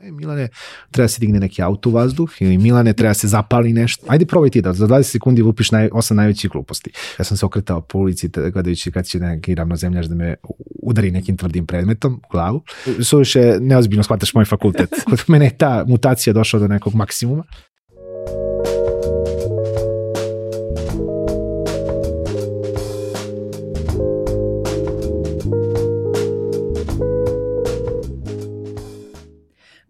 E, Milane, treba se digne neki auto u vazduh ili Milane, treba se zapali nešto. Ajde probaj ti da za 20 sekundi lupiš naj, osam najvećih gluposti. Ja sam se okretao po ulici gledajući kad će neki ravnozemljaš da me udari nekim tvrdim predmetom u glavu. Suviše neozbiljno shvataš moj fakultet. Kod mene je ta mutacija došla do nekog maksimuma.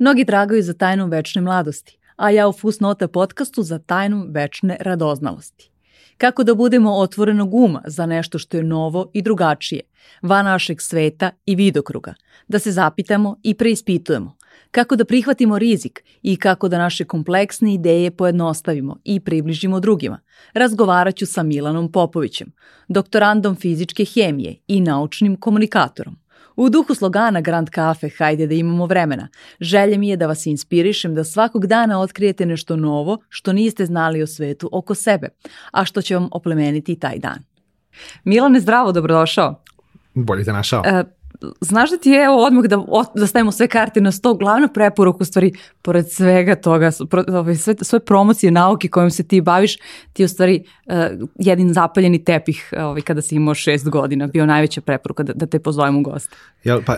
Mnogi tragaju za tajnu večne mladosti, a ja u Fusnota podcastu za tajnu večne radoznalosti. Kako da budemo otvorenog uma za nešto što je novo i drugačije, van našeg sveta i vidokruga, da se zapitamo i preispitujemo, kako da prihvatimo rizik i kako da naše kompleksne ideje pojednostavimo i približimo drugima. Razgovarat ću sa Milanom Popovićem, doktorandom fizičke hemije i naučnim komunikatorom. U duhu slogana Grand Cafe Hajde da imamo vremena, želja mi je da vas inspirišem da svakog dana otkrijete nešto novo što niste znali o svetu oko sebe, a što će vam oplemeniti taj dan. Milane, zdravo, dobrodošao. Bolje te našao. E, znaš da ti je evo odmah da, da stavimo sve karte na sto, glavna preporuka u stvari, pored svega toga, ove, sve, sve promocije nauke kojom se ti baviš, ti je u stvari e, jedin zapaljeni tepih ovaj, kada si imao šest godina, bio najveća preporuka da, da te pozovem u goste. Jel, pa,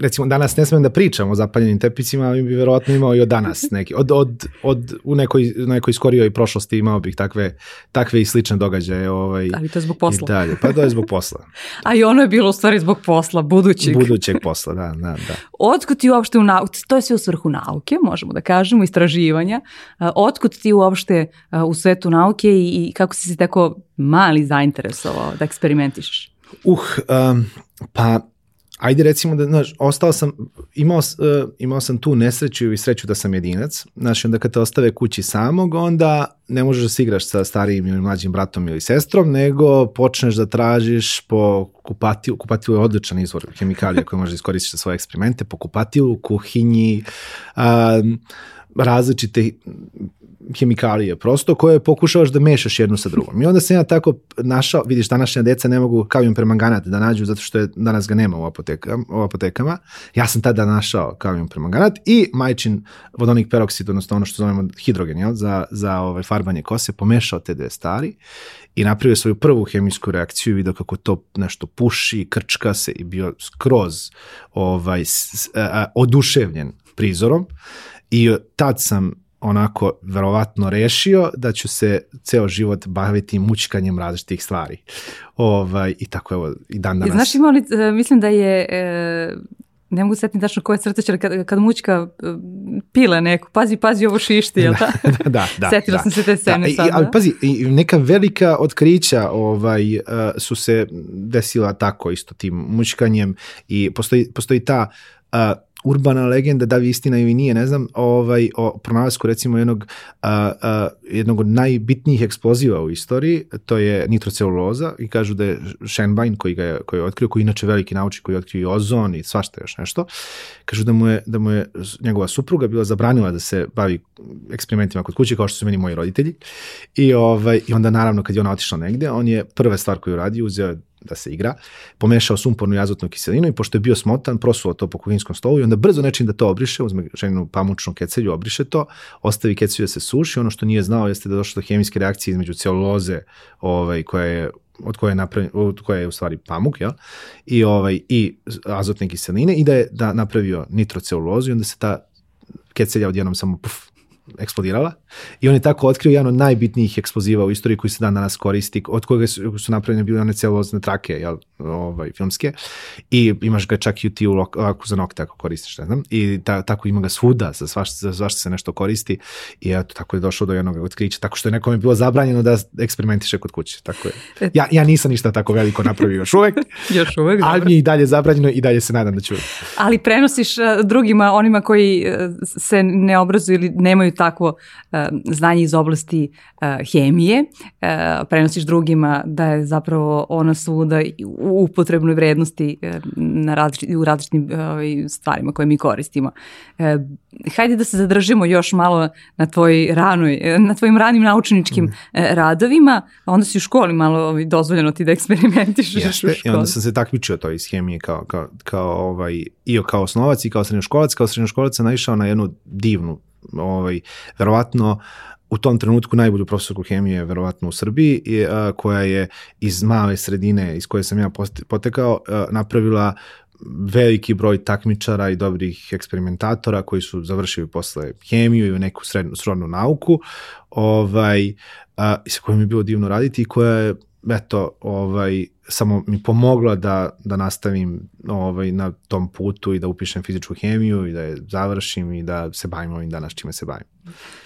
recimo, danas ne smem da pričam o zapaljenim tepicima, ali bi verovatno imao i od danas neki. Od, od, od, u nekoj, nekoj skorijoj prošlosti imao bih takve, takve i slične događaje. Ovaj, Ali to je zbog posla. I dalje. Pa to je zbog posla. A i ono je bilo u stvari zbog posla, budućeg. Budućeg posla, da, da, da. Otkud ti uopšte u nauci, to je sve u svrhu nauke, možemo da kažemo, istraživanja. Otkud ti uopšte u svetu nauke i, i kako si se tako mali zainteresovao da eksperimentišeš? Uh, um, pa ajde recimo da, znaš, ostao sam, imao, uh, imao sam tu nesreću i sreću da sam jedinac, znaš, onda kad te ostave kući samog, onda ne možeš da se igraš sa starijim ili mlađim bratom ili sestrom, nego počneš da tražiš po kupatilu, kupatilu je odličan izvor hemikalija koji možeš da iskoristiš za svoje eksperimente, po kupatilu, kuhinji, um, različite hemikalije prosto koje pokušavaš da mešaš jednu sa drugom. I onda sam ja tako našao, vidiš današnja deca ne mogu kalium permanganat da nađu zato što je, danas ga nema u, apotekama, u apotekama. Ja sam tada našao kalium permanganat i majčin vodonik peroksid, odnosno ono što zovemo hidrogen, jel, za, za ovaj, farbanje kose, pomešao te dve stvari i napravio svoju prvu hemijsku reakciju i vidio kako to nešto puši, krčka se i bio skroz ovaj, s- a, oduševljen prizorom i tad sam onako verovatno rešio da ću se ceo život baviti mučkanjem različitih stvari. Ovaj, I tako evo i dan I danas. znaš ima li, e, mislim da je, e, ne mogu setiti tačno koje crteće, ali kad, kad mućka e, pile neku, pazi, pazi ovo šišti, jel da? da, da, da. Setila da. sam se te scene da, i- sad, Ali da. pazi, i neka velika otkrića ovaj, uh, su se desila tako isto tim mučkanjem i postoji, postoji ta uh, urbana legenda, da li istina ili nije, ne znam, ovaj, o pronalasku recimo jednog, a, a, jednog od najbitnijih eksploziva u istoriji, to je nitroceluloza i kažu da je Shenbein koji ga je, koji je otkrio, koji je inače veliki naučnik koji je otkrio i ozon i svašta još nešto, kažu da mu je, da mu je njegova supruga bila zabranila da se bavi eksperimentima kod kuće kao što su meni moji roditelji. I, ovaj, i onda naravno kad je ona otišla negde, on je prva stvar koju radi uzeo da se igra, pomešao sumpornu i azotnu kiselinu i pošto je bio smotan, prosuo to po kuhinskom stolu i onda brzo nečim da to obriše, uzme ženinu pamučnu kecelju, obriše to, ostavi kecelju da se suši, ono što nije znao jeste da došlo do hemijske reakcije između celuloze ovaj, koja je od koje je napravljen, od koje je u stvari pamuk, jel? I ovaj i azotne kiseline i da je da napravio nitrocelulozu i onda se ta kecelja odjednom samo puf, eksplodirala i on je tako otkrio jedan od najbitnijih eksploziva u istoriji koji se dan danas koristi, od koga su, su napravljene bile one celulozne trake, jel, ovaj, filmske, i imaš ga čak i u ti u ovako za nokte ako koristiš, ne znam, i ta, tako ima ga svuda, za svašta, za svašta se nešto koristi i eto, tako je došlo do jednog otkrića, tako što je nekome bilo zabranjeno da eksperimentiše kod kuće, tako je. Ja, ja nisam ništa tako veliko napravio još uvek, Još uvek, ali dobro. mi je i dalje zabranjeno i dalje se nadam da ću. Ali prenosiš e, drugima, onima koji e, se ne obrazuju ili nemaju takvo e, znanje iz oblasti e, hemije, prenosiš drugima da je zapravo ona svuda u upotrebnoj vrednosti na različit, u različitim ovaj, stvarima koje mi koristimo. Hajde da se zadržimo još malo na, tvoj ranoj, na tvojim ranim naučničkim mm. radovima, onda si u školi malo ovaj, dozvoljeno ti da eksperimentišeš Jeste, u školi. I onda sam se takmičio to iz hemije kao, kao, kao ovaj, i kao osnovac i kao srednjoškolac. Kao srednjoškolac sam naišao na jednu divnu, ovaj, verovatno u tom trenutku najbolju profesorku hemije verovatno u Srbiji a, koja je iz male sredine iz koje sam ja potekao a, napravila veliki broj takmičara i dobrih eksperimentatora koji su završili posle hemiju i neku srednu, srodnu nauku ovaj, a, sa kojim je bilo divno raditi i koja je eto, ovaj, samo mi pomogla da, da nastavim ovaj, na tom putu i da upišem fizičku hemiju i da je završim i da se bavim ovim danas čime se bavim.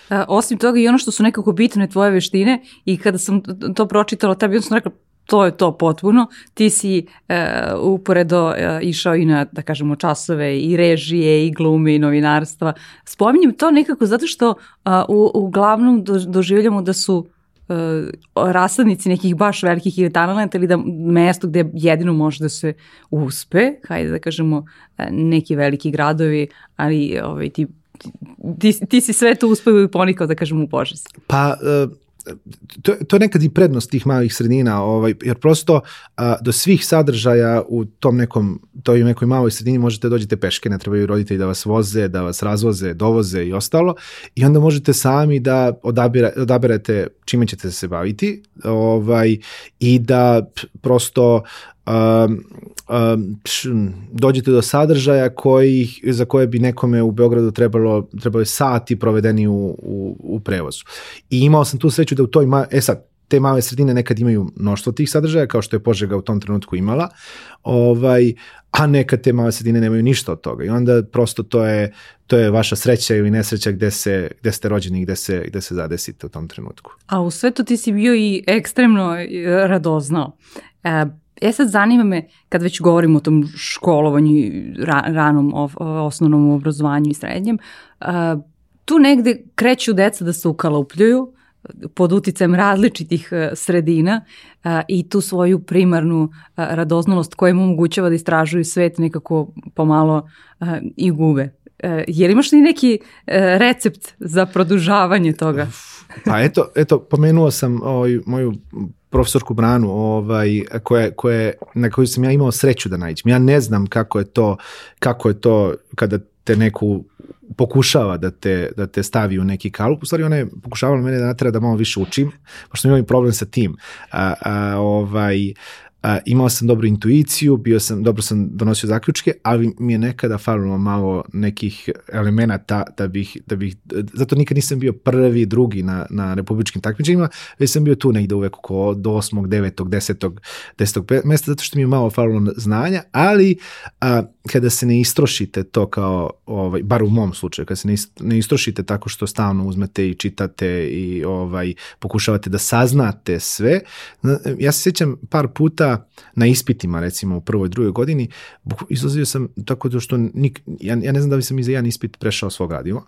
A, osim toga i ono što su nekako bitne tvoje veštine i kada sam to pročitala, tebi sam rekla to je to potpuno. Ti si e, uporedo e, išao i na, da kažemo, časove i režije i glume i novinarstva. Spominjem to nekako zato što a, u, uglavnom do, doživljamo da su uh, rasadnici nekih baš velikih ili talenta ili da mesto gde jedino može da se uspe, hajde da kažemo e, neki veliki gradovi, ali ovaj, ti, ti, ti si sve to uspeo i ponikao da kažemo u požas. Pa uh to, to je nekad i prednost tih malih sredina, ovaj, jer prosto a, do svih sadržaja u tom nekom, toj nekoj maloj sredini možete da dođete peške, ne trebaju roditelji da vas voze, da vas razvoze, dovoze i ostalo i onda možete sami da odabira, odaberete čime ćete se baviti ovaj, i da prosto um, um, dođete do sadržaja koji, za koje bi nekome u Beogradu trebalo, trebalo sati provedeni u, u, u prevozu. I imao sam tu sreću da u toj, ma, e sad, te male sredine nekad imaju mnoštvo tih sadržaja, kao što je Požega u tom trenutku imala, ovaj, a nekad te male sredine nemaju ništa od toga. I onda prosto to je, to je vaša sreća ili nesreća gde, se, gde ste rođeni gde se, gde se zadesite u tom trenutku. A u svetu ti si bio i ekstremno radoznao. E, E sad zanima me, kad već govorimo o tom školovanju, ra, ranom o, osnovnom obrazovanju i srednjem, a, tu negde kreću deca da se ukalapljuju pod uticajem različitih a, sredina a, i tu svoju primarnu a, radoznalost koja im omogućava da istražuju svet nekako pomalo a, i gube. E, je li imaš li neki e, recept za produžavanje toga? Pa eto, eto pomenuo sam ovaj, moju profesorku Branu, ovaj, koje, koje, na koju sam ja imao sreću da nađem. Ja ne znam kako je to, kako je to kada te neku pokušava da te, da te stavi u neki kalup. U stvari ona je pokušavala mene da natera da malo više učim, pošto sam imao problem sa tim. A, a, ovaj, a, imao sam dobru intuiciju, bio sam, dobro sam donosio zaključke, ali mi je nekada falilo malo nekih elemenata da bih, da bih, zato nikad nisam bio prvi, drugi na, na republičkim takmičenjima, već sam bio tu negde uvek oko do 8. 9. 10. 10. mesta, zato što mi je malo falilo znanja, ali a, kada se ne istrošite to kao, ovaj, bar u mom slučaju, kada se ne, istrošite tako što stalno uzmete i čitate i ovaj, pokušavate da saznate sve, ja se sjećam par puta na ispitima, recimo u prvoj, drugoj godini, izlazio sam tako da što nik, ja, ja ne znam da bi sam i za jedan ispit prešao svog gradiva,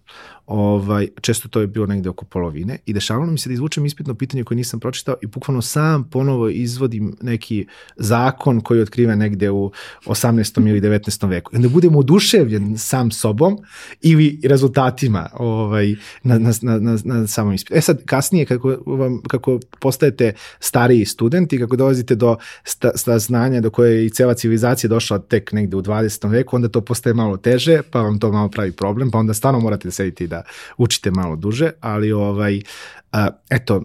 ovaj, često to je bilo negde oko polovine i dešavalo mi se da izvučem ispitno pitanje koje nisam pročitao i bukvalno sam ponovo izvodim neki zakon koji otkriva negde u 18. ili 19. veku. I onda budem oduševljen sam sobom ili rezultatima ovaj, na, na, na, na samom ispitu. E sad, kasnije, kako, vam, kako postajete stariji student i kako dolazite do sta, sta znanja do koje je i cela civilizacija došla tek negde u 20. veku, onda to postaje malo teže, pa vam to malo pravi problem, pa onda stvarno morate da sedite i da učite malo duže, ali ovaj, a, eto,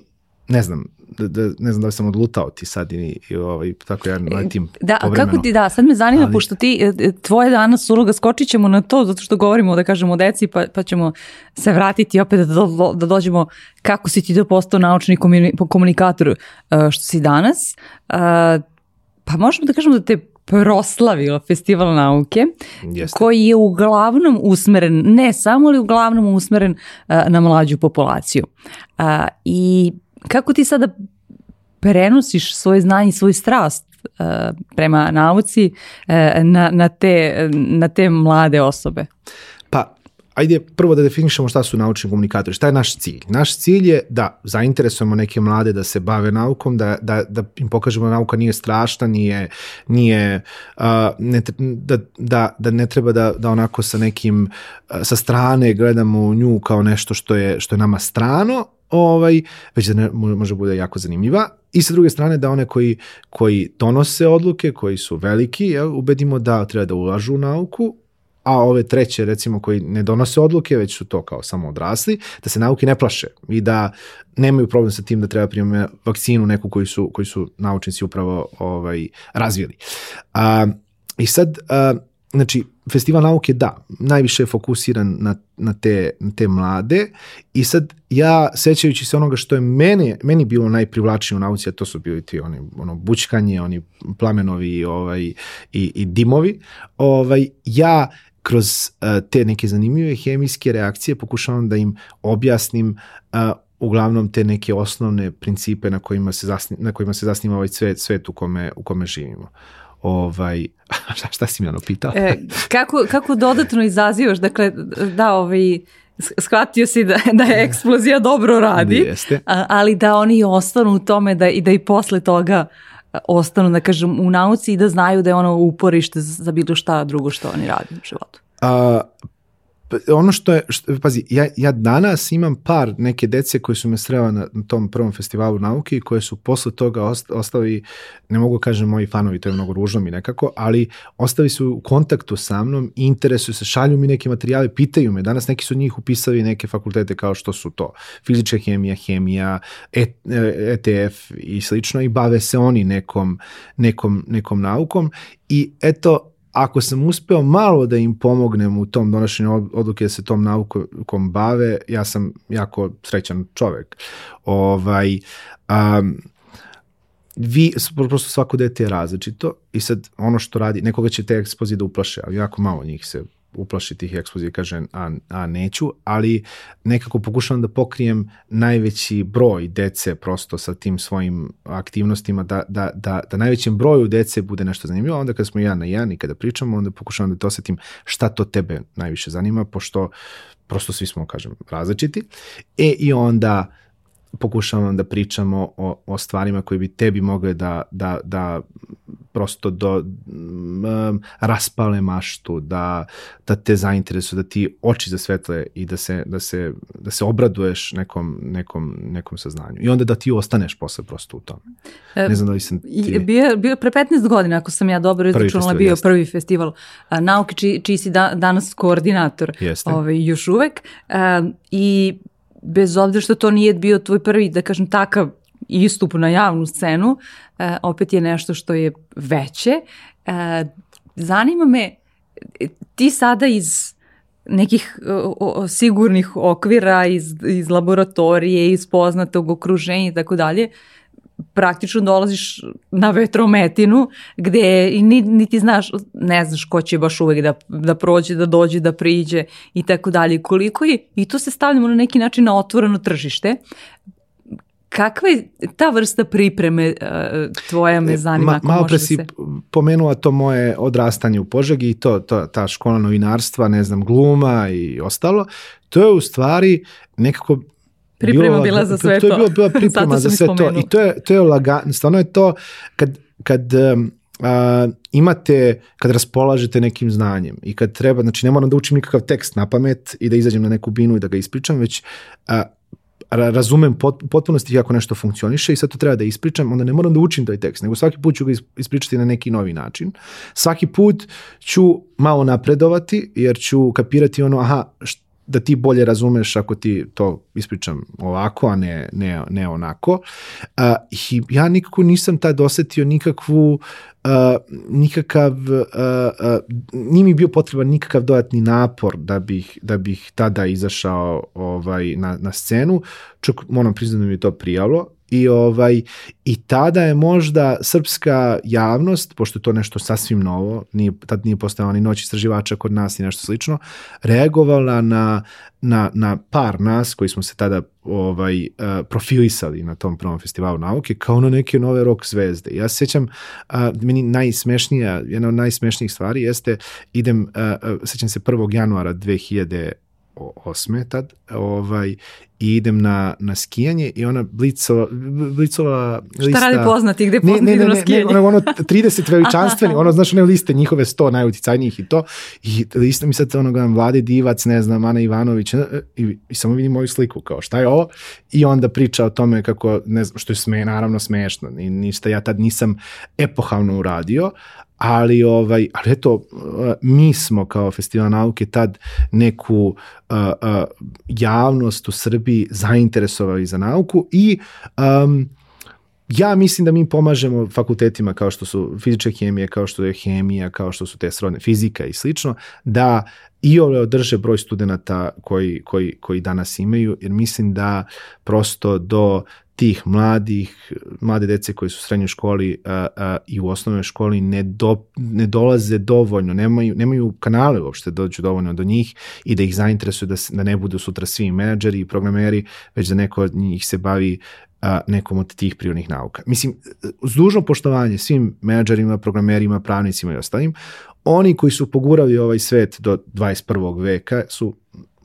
ne znam, da, da, ne znam da li sam odlutao ti sad i, i ovaj, tako ja letim Da, a kako ti, da, sad me zanima, ali... pošto ti, e, e, tvoje danas uloga, skočit ćemo na to, zato što govorimo, da kažemo, o deci, pa, pa ćemo se vratiti opet da, do, da dođemo kako si ti to postao naučni komunikator e, što si danas. Pa možemo da kažemo da te proslavio festival nauke Jeste. koji je uglavnom usmeren, ne samo ali uglavnom usmeren uh, na mlađu populaciju. Uh, I kako ti sada prenosiš svoje znanje i svoj strast uh, prema nauci uh, na, na, te, na te mlade osobe? Ajde prvo da definišemo šta su naučni komunikatori, šta je naš cilj. Naš cilj je da zainteresujemo neke mlade da se bave naukom, da, da, da im pokažemo da nauka nije strašna, nije, nije uh, ne, da, da, da ne treba da, da onako sa nekim uh, sa strane gledamo nju kao nešto što je, što je nama strano, ovaj, već da ne, može bude jako zanimljiva. I sa druge strane da one koji, koji donose odluke, koji su veliki, jel, ubedimo da treba da ulažu u nauku, a ove treće recimo koji ne donose odluke, već su to kao samo odrasli, da se nauke ne plaše i da nemaju problem sa tim da treba primiti vakcinu neku koji su, koji su naučnici upravo ovaj, razvili. A, I sad, a, znači, festival nauke da, najviše je fokusiran na, na, te, na te mlade i sad ja sećajući se onoga što je mene, meni bilo najprivlačnije u nauci, a to su bili ti oni, ono, bučkanje, oni plamenovi ovaj, i, i dimovi, ovaj, ja kroz uh, te neke zanimljive hemijske reakcije pokušavam da im objasnim uh, uglavnom te neke osnovne principe na kojima se zasni, na kojima se zasniva ovaj svet, svet u kome u kome živimo. Ovaj šta, šta si mi ono pitao? E, kako, kako dodatno izazivaš, dakle, da, ovaj, shvatio si da, da je eksplozija dobro radi, Jeste. ali da oni ostanu u tome da, i da i posle toga ostanu, da kažem, u nauci i da znaju da je ono uporište za bilo šta drugo što oni rade u životu. A, ono što je, što, pazi, ja, ja danas imam par neke dece koje su me srela na, na tom prvom festivalu nauke i koje su posle toga ost, ostali, ne mogu kažem moji fanovi, to je mnogo ružno mi nekako, ali ostali su u kontaktu sa mnom, interesuju se, šalju mi neke materijale, pitaju me, danas neki su od njih upisali neke fakultete kao što su to, fizička hemija, hemija, et, ETF i slično i bave se oni nekom, nekom, nekom naukom i eto, ako sam uspeo malo da im pomognem u tom donošenju odluke da se tom naukom bave, ja sam jako srećan čovek. Ovaj, um, vi, prosto svako dete je različito i sad ono što radi, nekoga će te ekspozi da uplaše, ali jako malo njih se uplaši tih eksplozija, kažem, a, a neću, ali nekako pokušavam da pokrijem najveći broj dece prosto sa tim svojim aktivnostima, da, da, da, da najvećem broju dece bude nešto zanimljivo, onda kada smo ja na jedan i kada pričamo, onda pokušavam da te osetim šta to tebe najviše zanima, pošto prosto svi smo, kažem, različiti. E, i onda pokušavam da pričamo o, o stvarima koje bi tebi mogle da, da, da prosto do, um, raspale maštu, da, da te zainteresuju, da ti oči zasvetle i da se, da se, da se obraduješ nekom, nekom, nekom saznanju. I onda da ti ostaneš posle prosto u tome. E, ne znam da li sam ti... Bio, bio pre 15 godina, ako sam ja dobro izračunala, bio jeste. prvi festival a, nauke, čiji, čiji si da, danas koordinator. Jeste. Ovaj, još uvek. A, I bez obzira što to nije bio tvoj prvi, da kažem, takav istup na javnu scenu, e, opet je nešto što je veće. E, zanima me, ti sada iz nekih o, o, sigurnih okvira, iz, iz laboratorije, iz poznatog okruženja i tako dalje, praktično dolaziš na vetrometinu gde i niti znaš, ne znaš ko će baš uvek da, da prođe, da dođe, da priđe i tako dalje. Koliko je, i tu se stavljamo na neki način na otvoreno tržište, Kakva je ta vrsta pripreme uh, tvoja me zanima? Ma, malo pre da si se... pomenula to moje odrastanje u Požegi i to, to, ta škola novinarstva, ne znam, gluma i ostalo. To je u stvari nekako Priprema bila za sve to. To je bila, bila priprema za sve to. I to je, to je lagano, stvarno je to kad, kad um, a, imate, kad raspolažete nekim znanjem i kad treba, znači ne moram da učim nikakav tekst na pamet i da izađem na neku binu i da ga ispričam, već a, razumem pot, potpunosti kako nešto funkcioniše i sad to treba da ispričam, onda ne moram da učim taj tekst, nego svaki put ću ga ispričati na neki novi način. Svaki put ću malo napredovati jer ću kapirati ono, aha, št, da ti bolje razumeš ako ti to ispričam ovako, a ne, ne, ne onako. Uh, i ja nikako nisam tad osetio nikakvu uh, nikakav uh, uh, nije mi bio potreban nikakav dodatni napor da bih, da bih tada izašao ovaj, na, na scenu. Čak moram priznati da mi je to prijalo I, ovaj, I tada je možda srpska javnost, pošto je to nešto sasvim novo, nije, tad nije postao ni noć istraživača kod nas i nešto slično, reagovala na, na, na par nas koji smo se tada ovaj, uh, profilisali na tom prvom festivalu nauke kao na neke nove rock zvezde. Ja se sjećam, uh, meni najsmešnija, jedna od najsmešnijih stvari jeste, idem, uh, sećam se 1. januara 2000 osme tad, ovaj, i idem na, na skijanje i ona blicova, blicova lista... Šta radi poznati, gde poznati ne, ne, ne, na skijanje? Ne, ono, ono 30 veličanstveni, ono, znaš, one liste njihove 100 najuticajnijih i to, i lista mi sad, ono, gledam, Vlade Divac, ne znam, Ana Ivanović, e, i, i samo vidim moju sliku, kao, šta je ovo? I onda priča o tome kako, ne znam, što je sme, naravno smešno, i ništa ja tad nisam epohalno uradio, ali ovaj ali eto mi smo kao festival nauke tad neku uh, uh, javnost u Srbiji zainteresovali za nauku i um, ja mislim da mi pomažemo fakultetima kao što su fizička hemija, kao što je hemija, kao što su te srodne fizika i slično, da i ove održe broj studenta koji, koji, koji danas imaju, jer mislim da prosto do tih mladih, mlade dece koji su u srednjoj školi a, a, i u osnovnoj školi ne, do, ne dolaze dovoljno, nemaju, nemaju kanale uopšte da dođu dovoljno do njih i da ih zainteresuju da, da ne budu sutra svi menadžeri i programeri, već da neko od njih se bavi a, nekom od tih prirodnih nauka. Mislim, uz dužno poštovanje svim menadžerima, programerima, pravnicima i ostalim, oni koji su pogurali ovaj svet do 21. veka su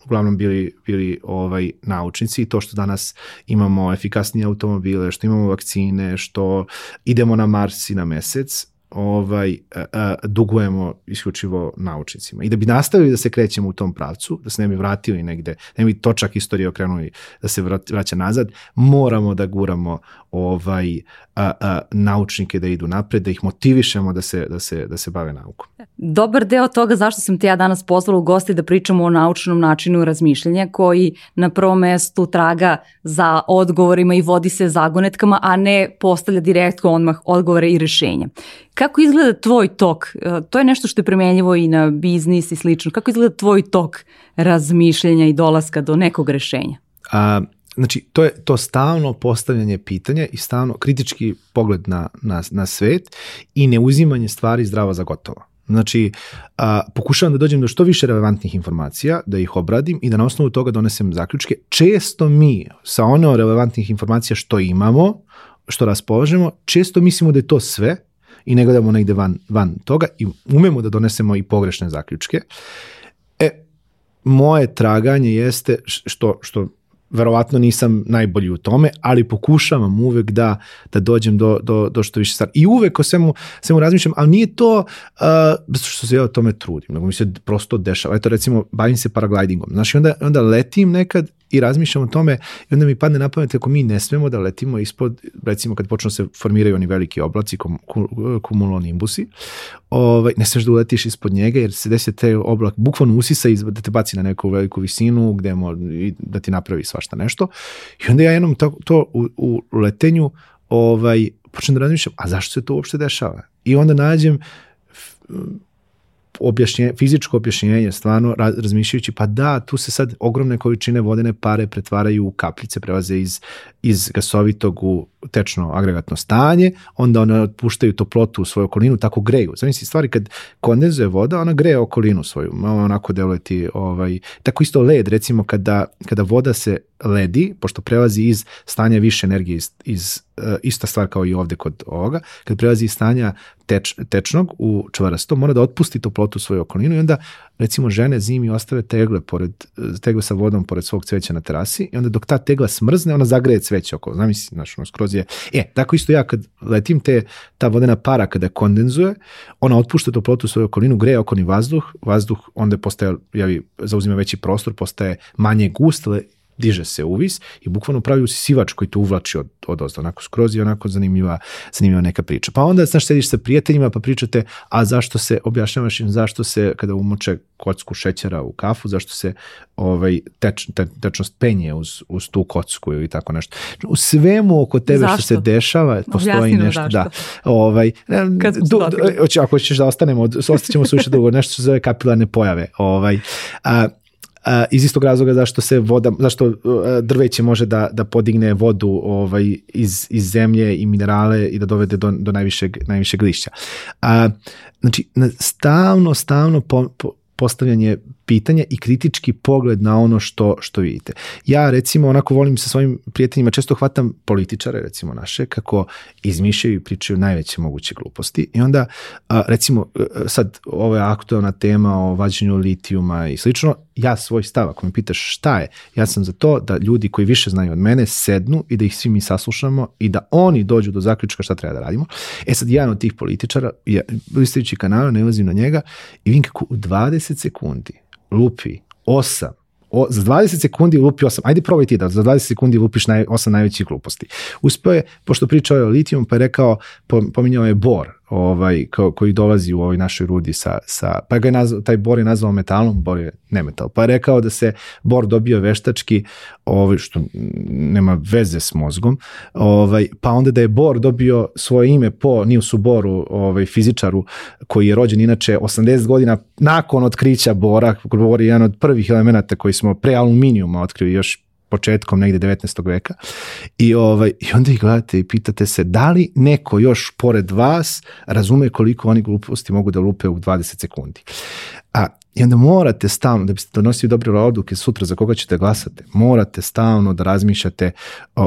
uglavnom bili, bili ovaj naučnici i to što danas imamo efikasnije automobile, što imamo vakcine, što idemo na Mars i na mesec, ovaj, a, a, dugujemo isključivo naučnicima. I da bi nastavili da se krećemo u tom pravcu, da se ne bi vratili negde, ne bi točak istorije okrenuli da se vraća nazad, moramo da guramo ovaj a, a, naučnike da idu napred, da ih motivišemo da se, da se, da se bave naukom. Dobar deo toga zašto sam te ja danas pozvala u gosti da pričamo o naučnom načinu razmišljanja koji na prvom mestu traga za odgovorima i vodi se zagonetkama, a ne postavlja direktno odmah odgovore i rešenja. Kako izgleda tvoj tok? E, to je nešto što je premenljivo i na biznis i slično. Kako izgleda tvoj tok razmišljanja i dolaska do nekog rešenja? A, znači, to je to stalno postavljanje pitanja i stalno kritički pogled na, na, na svet i neuzimanje stvari zdravo za gotovo. Znači, a, pokušavam da dođem do što više relevantnih informacija, da ih obradim i da na osnovu toga donesem zaključke. Često mi sa ono relevantnih informacija što imamo, što raspoložemo, često mislimo da je to sve i ne gledamo negde van, van toga i umemo da donesemo i pogrešne zaključke. E, moje traganje jeste što, što verovatno nisam najbolji u tome, ali pokušavam uvek da, da dođem do, do, do što više stvari. I uvek o svemu, svemu razmišljam, ali nije to uh, što se ja o tome trudim, nego mi se prosto dešava. Eto recimo, bavim se paraglidingom. Znači onda, onda letim nekad i razmišljam o tome i onda mi padne na pamet ako mi ne smemo da letimo ispod, recimo kad počnu se formiraju oni veliki oblaci, kum, kumulonimbusi, ovaj, ne smeš da uletiš ispod njega jer se desi te oblak bukvalno usisa i da te baci na neku veliku visinu gde mo, da ti napravi svašta nešto. I onda ja jednom to, to u, u letenju ovaj, počnem da razmišljam, a zašto se to uopšte dešava? I onda nađem objašnjenje, fizičko objašnjenje, stvarno razmišljajući, pa da, tu se sad ogromne količine vodene pare pretvaraju u kapljice, prelaze iz, iz gasovitog u tečno agregatno stanje, onda one otpuštaju toplotu u svoju okolinu, tako greju. Zamisli stvari kad kondenzuje voda, ona greje okolinu svoju, malo onako deluje ti, ovaj, tako isto led, recimo kada, kada voda se ledi, pošto prelazi iz stanja više energije, iz, iz ista stvar kao i ovde kod ovoga, kad prelazi iz stanja teč, tečnog u čvarasto, mora da otpusti toplotu u svoju okolinu i onda recimo žene zimi ostave tegle, pored, tegle sa vodom pored svog cveća na terasi i onda dok ta tegla smrzne, ona zagreje cveće oko, znam misli, znaš, ono skroz je, e, tako isto ja kad letim te, ta vodena para kada kondenzuje, ona otpušta toplotu u svoju okolinu, greje okolni vazduh, vazduh onda postaje, javi, zauzima veći prostor, postaje manje gust, diže se uvis i bukvalno pravi usisivač koji te uvlači od, od ozda, onako skroz i onako zanimljiva, zanimljiva neka priča. Pa onda, znaš, sediš sa prijateljima pa pričate, a zašto se, objašnjavaš im zašto se, kada umoče kocku šećera u kafu, zašto se ovaj, teč, te, tečnost penje uz, uz tu kocku ili tako nešto. U svemu oko tebe zašto? što se dešava, postoji nešto, zašto? da. Ovaj, Kad du, du, ako ćeš da ostanemo, ostaćemo suviše dugo, nešto se zove kapilarne pojave. Ovaj, a, iz istog razloga zašto se voda, zašto uh, drveće može da, da podigne vodu ovaj, iz, iz zemlje i minerale i da dovede do, do najvišeg, najvišeg lišća. Uh, znači, stalno, stalno po, po, postavljanje pitanja i kritički pogled na ono što, što vidite. Ja recimo onako volim sa svojim prijateljima, često hvatam političare recimo naše, kako izmišljaju i pričaju najveće moguće gluposti i onda recimo sad ovo je aktualna tema o vađenju litijuma i slično, ja svoj stav, ako me pitaš šta je, ja sam za to da ljudi koji više znaju od mene sednu i da ih svi mi saslušamo i da oni dođu do zaključka šta treba da radimo. E sad, jedan od tih političara, ja, listajući kanal, ne ulazim na njega i vidim kako u 20 sekundi lupi osam. O, za 20 sekundi lupi 8, ajde probaj ti da za 20 sekundi lupiš naj, 8 najvećih gluposti. Uspeo je, pošto pričao je o litijum, pa je rekao, pominjao je bor, ovaj, ko, koji dolazi u ovoj našoj rudi sa, sa pa ga je nazvao, taj bor je nazvao metalom, bor je ne metal, pa je rekao da se bor dobio veštački, ovaj, što nema veze s mozgom, ovaj, pa onda da je bor dobio svoje ime po Nilsu Boru, ovaj, fizičaru, koji je rođen inače 80 godina nakon otkrića bora, bor je jedan od prvih elemenata koji smo pre aluminijuma otkrili još početkom negde 19. veka i, ovaj, i onda ih gledate i pitate se da li neko još pored vas razume koliko oni gluposti mogu da lupe u 20 sekundi. I onda morate stalno, da biste donosili dobre odluke sutra za koga ćete glasati, morate stalno da razmišljate,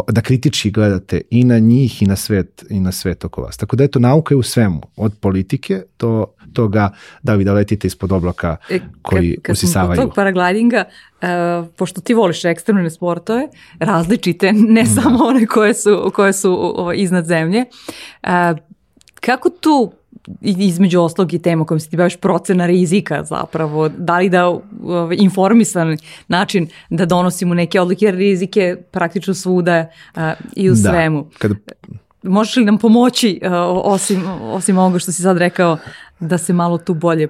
da kritički gledate i na njih i na svet, i na svet oko vas. Tako da eto, nauka je u svemu, od politike do toga da vi da letite ispod oblaka e, koji kad, kad usisavaju. Kad tog paraglidinga, uh, pošto ti voliš ekstremne sportove, različite, ne da. samo one koje su, koje su uh, iznad zemlje, uh, kako tu između oslog i tema kojom se ti baviš procena rizika zapravo, da li da ovaj, informisan način da donosimo neke odluke, jer rizike praktično svuda uh, i u da. svemu. Kada... Možeš li nam pomoći, uh, osim, osim ovoga što si sad rekao, da se malo tu bolje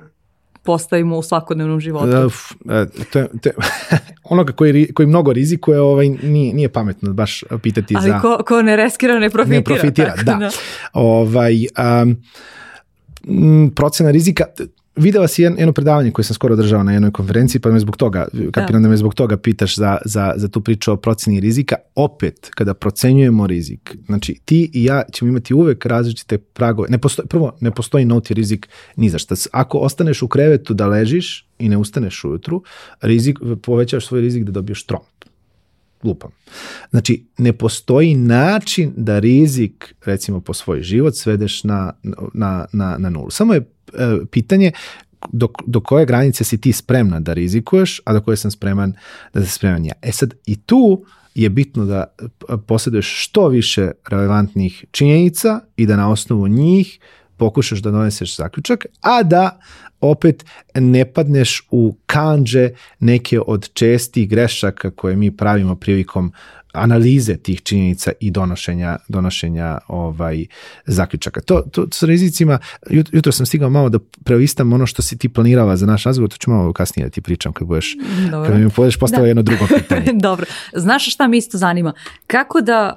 postavimo u svakodnevnom životu. E, te, te, onoga koji, koji mnogo rizikuje ovaj, nije, nije pametno baš pitati Ali za... Ali ko, ko ne reskira ne profitira. Ne profitira, da. da. Ovaj, um, procena rizika, videla si jedno predavanje koje sam skoro držao na jednoj konferenciji, pa me zbog toga, kapiram da. da me zbog toga pitaš za, za, za tu priču o proceni rizika. Opet, kada procenjujemo rizik, znači ti i ja ćemo imati uvek različite pragove. Ne postoji, prvo, ne postoji noti rizik ni za šta. Ako ostaneš u krevetu da ležiš i ne ustaneš ujutru, rizik, povećaš svoj rizik da dobiješ tromp lupam. Znači, ne postoji način da rizik, recimo po svoj život, svedeš na, na, na, na nulu. Samo je e, pitanje do, do koje granice si ti spremna da rizikuješ, a do koje sam spreman da se spreman ja. E sad, i tu je bitno da posjeduješ što više relevantnih činjenica i da na osnovu njih pokušaš da doneseš zaključak, a da opet ne padneš u kanđe neke od čestih grešaka koje mi pravimo prilikom analize tih činjenica i donošenja, donošenja ovaj, zaključaka. To, to s rizicima, jut, jutro sam stigao malo da preovistam ono što si ti planirala za naš razgovor, to ću malo kasnije da ti pričam kad budeš, Dobro. kad mi budeš postavila da. jedno drugo pitanje. Dobro. Znaš šta mi isto zanima? Kako da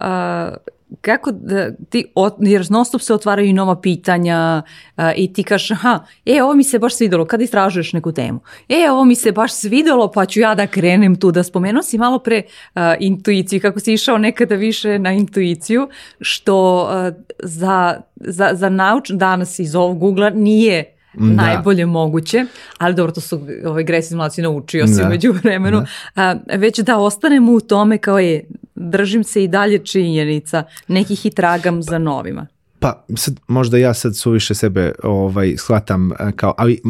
uh, kako da ti, jer non stop se otvaraju nova pitanja uh, i ti kažeš, aha, e, ovo mi se baš svidelo, kada istražuješ neku temu, e, ovo mi se baš svidelo, pa ću ja da krenem tu, da spomenuo si malo pre uh, intuiciju, kako si išao nekada više na intuiciju, što uh, za, za, za nauč, danas iz ovog Google nije da. najbolje moguće, ali dobro, to su ovaj Gresi Mlaci naučio se da. među vremenu, da. A, već da ostanemo u tome kao je, držim se i dalje činjenica, nekih i tragam za novima. Pa sad, možda ja sad suviše sebe ovaj, shvatam kao, ali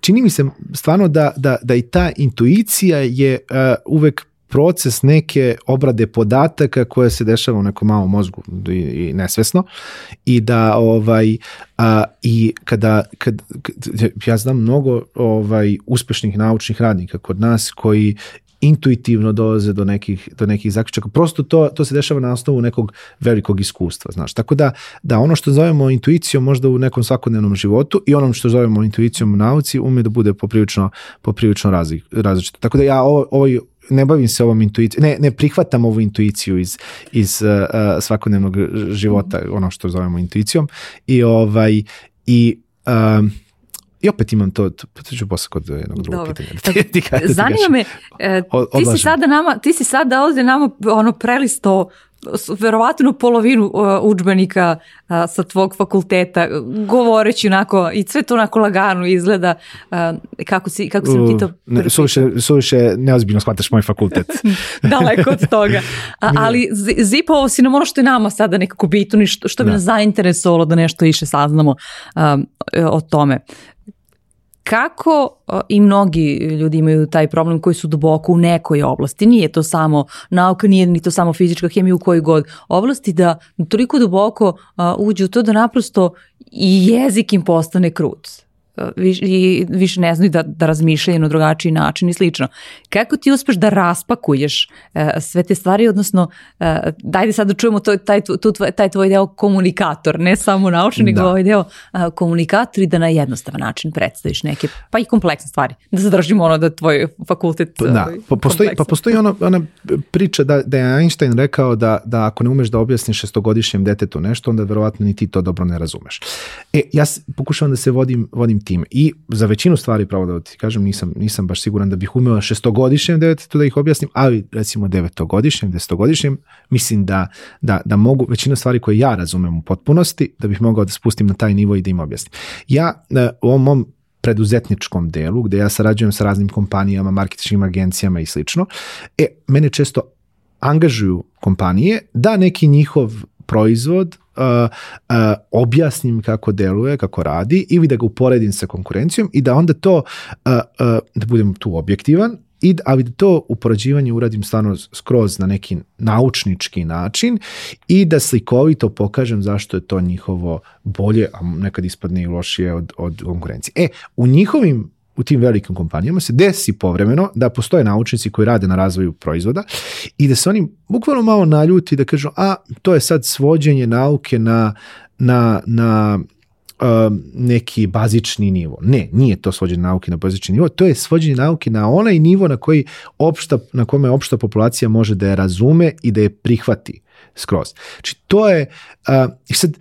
čini mi se stvarno da, da, da i ta intuicija je uh, uvek proces neke obrade podataka koja se dešava u nekom malom mozgu i, i nesvesno i da ovaj a, i kada kad, kad, ja znam mnogo ovaj uspešnih naučnih radnika kod nas koji intuitivno dolaze do nekih, do nekih zaključaka. Prosto to, to se dešava na osnovu nekog velikog iskustva, znaš. Tako da, da ono što zovemo intuicijom možda u nekom svakodnevnom životu i onom što zovemo intuicijom u nauci ume da bude poprilično, poprilično različito. Tako da ja ovo, ovo ne bavim se ovom intuicijom, ne, ne prihvatam ovu intuiciju iz, iz uh, svakodnevnog života, ono što zovemo intuicijom i ovaj i um, I opet imam to, to, to ću posle kod jednog drugog Dobro. pitanja. ti, ti, Zanima me, e, ti, si sada nama, ti si sada ovde nama ono prelisto verovatno polovinu uh, učbenika uh, sa tvog fakulteta, govoreći onako, i sve to onako lagano izgleda, uh, kako si, kako sam ti to... Ne, suviše, suviše neozbiljno shvataš moj fakultet. Daleko od toga. A, ali zipovo si nam ono što je nama sada nekako bitno i što, što bi da. nas zainteresovalo da nešto više saznamo um, o tome. Kako i mnogi ljudi imaju taj problem koji su duboko u nekoj oblasti, nije to samo nauka, nije ni to samo fizička hemija u kojoj god oblasti, da toliko duboko uđu u to da naprosto i jezik im postane krut i više ne znaju da, da razmišljaju na drugačiji način i slično. Kako ti uspeš da raspakuješ uh, sve te stvari, odnosno, uh, dajde sad da čujemo to, taj, tu, taj tvoj deo komunikator, ne samo naučni, nego da. ovaj deo uh, komunikator i da na jednostavan način predstaviš neke, pa i kompleksne stvari. Da zadržimo ono da tvoj fakultet pa, da, pa postoji, pa postoji ona, ona priča da, da je Einstein rekao da, da ako ne umeš da objasniš šestogodišnjem detetu nešto, onda verovatno ni ti to dobro ne razumeš. E, ja pokušavam da se vodim, vodim tim. I za većinu stvari, pravo da ti kažem, nisam, nisam baš siguran da bih umeo šestogodišnjem devetetu da ih objasnim, ali recimo devetogodišnjem, desetogodišnjem, mislim da, da, da mogu većina stvari koje ja razumem u potpunosti, da bih mogao da spustim na taj nivo i da im objasnim. Ja e, u ovom mom preduzetničkom delu, gde ja sarađujem sa raznim kompanijama, marketičkim agencijama i slično, e, mene često angažuju kompanije da neki njihov proizvod uh, uh, objasnim kako deluje, kako radi ili da ga uporedim sa konkurencijom i da onda to, uh, uh, da budem tu objektivan, i, ali da to upoređivanje uradim stvarno skroz na neki naučnički način i da slikovito pokažem zašto je to njihovo bolje, a nekad ispadne i lošije od, od konkurencije. E, u njihovim u tim velikim kompanijama se desi povremeno da postoje naučnici koji rade na razvoju proizvoda i da se oni bukvalno malo naljuti da kažu a to je sad svođenje nauke na, na, na um, neki bazični nivo. Ne, nije to svođenje nauke na bazični nivo, to je svođenje nauke na onaj nivo na koji opšta, na kome opšta populacija može da je razume i da je prihvati skroz. Znači to je, uh, i sad,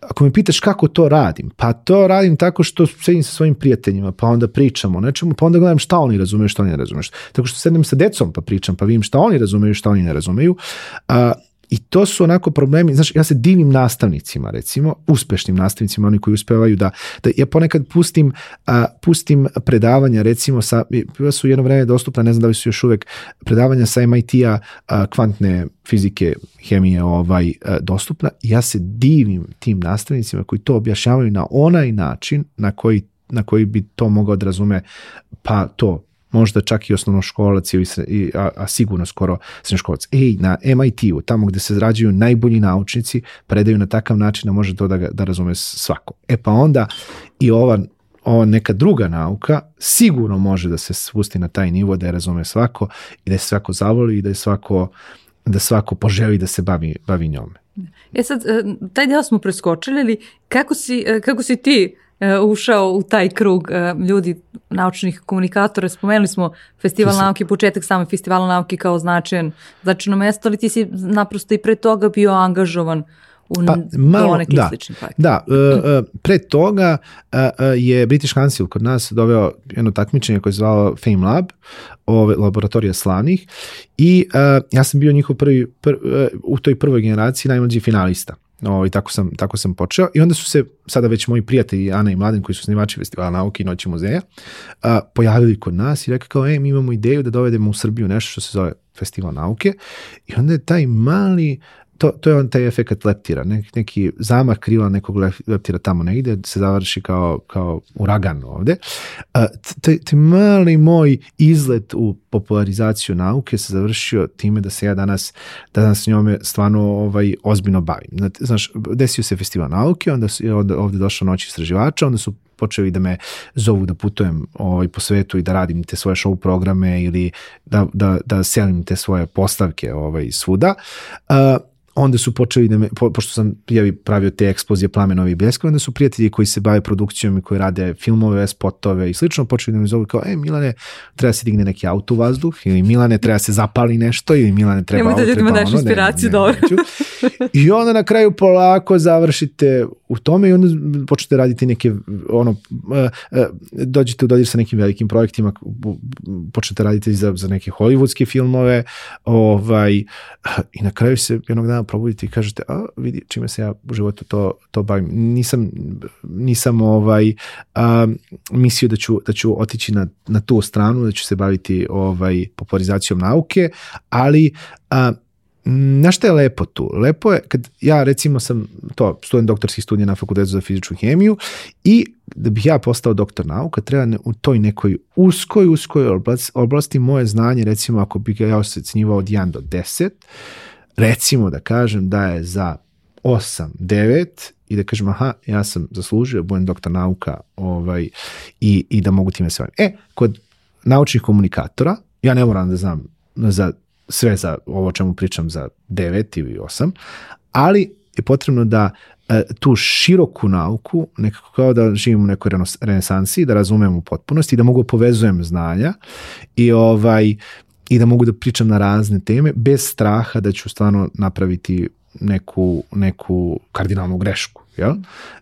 ako me pitaš kako to radim, pa to radim tako što sedim sa svojim prijateljima, pa onda pričamo o nečemu, pa onda gledam šta oni razumeju, šta oni ne razumeju. Tako što sedem sa decom pa pričam, pa vidim šta oni razumeju, šta oni ne razumeju. A, I to su onako problemi, znaš, ja se divim nastavnicima, recimo, uspešnim nastavnicima, oni koji uspevaju da, da ja ponekad pustim, a, pustim predavanja, recimo, sa, su jedno vreme dostupna, ne znam da li su još uvek, predavanja sa MIT-a kvantne fizike, hemije ovaj, a, dostupna. Ja se divim tim nastavnicima koji to objašnjavaju na onaj način na koji na koji bi to mogao da razume pa to možda čak i osnovnoškolac, ili, a, a sigurno skoro srednjoškolac. Ej, na MIT-u, tamo gde se zrađuju najbolji naučnici, predaju na takav način da može to da, da razume svako. E pa onda i ova ova neka druga nauka sigurno može da se spusti na taj nivo da je razume svako i da je svako zavoli i da je svako da svako poželi da se bavi, bavi njome. E sad, e, taj deo smo preskočili, ali kako si, e, kako si ti ušao u taj krug e, ljudi naučnih komunikatora. Spomenuli smo festival Fisi. nauke, početak same festivala nauke kao značajan, značajno mesto, ali ti si naprosto i pre toga bio angažovan u pa, malo, neki da, slični. Da, uh, uh, pre toga uh, je British Council kod nas doveo jedno takmičenje koje je zvao Fame Lab, ove laboratorija slavnih i uh, ja sam bio njihov prvi, pr, uh, u toj prvoj generaciji najmlađi finalista. O, i tako sam, tako sam počeo. I onda su se sada već moji prijatelji Ana i Mladen koji su snimači festivala nauke i noći muzeja a, pojavili kod nas i rekli kao, e, mi imamo ideju da dovedemo u Srbiju nešto što se zove festival nauke i onda je taj mali to, to je on taj efekt leptira, neki, neki zamah krila nekog leptira tamo negde, se završi kao, kao uragan ovde. Taj, taj mali moj izlet u popularizaciju nauke se završio time da se ja danas, da danas njome stvarno ovaj, ozbiljno bavim. Znaš, desio se festival nauke, onda ovde, ovde došla noć istraživača, onda su počeli da me zovu da putujem ovaj, po svetu i da radim te svoje show programe ili da, da, da selim te svoje postavke ovaj, svuda. Uh, onda su počeli da me, po, pošto sam ja pravio te eksplozije plamenovi i bljeskovi, onda su prijatelji koji se bave produkcijom i koji rade filmove, spotove i slično, počeli da me zovu kao, e, Milane, treba se digne neki auto u vazduh, ili Milane, treba se zapali nešto, ili Milane, treba Nemoj da ljudima daš inspiraciju, dobro. I onda na kraju polako završite u tome i onda počnete raditi neke, ono, e, e, dođete u dodir sa nekim velikim projektima, počnete raditi za, za neke hollywoodske filmove, ovaj, i na kraju se jednog dana dana probudite i kažete, a vidi čime se ja u životu to, to bavim. Nisam, nisam ovaj, a, mislio da ću, da ću otići na, na tu stranu, da ću se baviti ovaj, popularizacijom nauke, ali a, na šta je lepo tu? Lepo je kad ja recimo sam to student doktorskih studija na fakultetu za fizičku hemiju i da bih ja postao doktor nauka treba ne, u toj nekoj uskoj, uskoj oblasti, oblasti moje znanje recimo ako bih ja ocenjivao od 1 do 10 recimo da kažem da je za 8, 9 i da kažem aha, ja sam zaslužio, budem doktor nauka ovaj, i, i da mogu time sve. E, kod naučnih komunikatora, ja ne moram da znam za sve za ovo čemu pričam za 9 ili 8, ali je potrebno da e, tu široku nauku, nekako kao da živim u nekoj renesansi, da razumem u potpunosti i da mogu da povezujem znanja i ovaj i da mogu da pričam na razne teme bez straha da ću stvarno napraviti neku, neku kardinalnu grešku. Jel?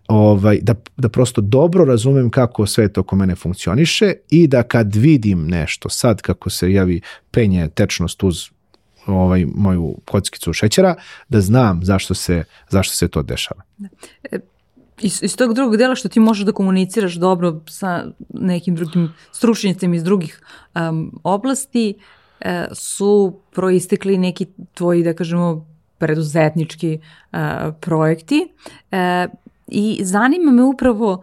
Ovaj, da, da prosto dobro razumem kako sve to oko mene funkcioniše i da kad vidim nešto sad kako se javi penje tečnost uz ovaj, moju kockicu šećera, da znam zašto se, zašto se to dešava. Da. E, iz, iz tog drugog dela što ti možeš da komuniciraš dobro sa nekim drugim stručnjacima iz drugih um, oblasti, uh, su proistekli neki tvoji, da kažemo, preduzetnički uh, projekti. Uh, I zanima me upravo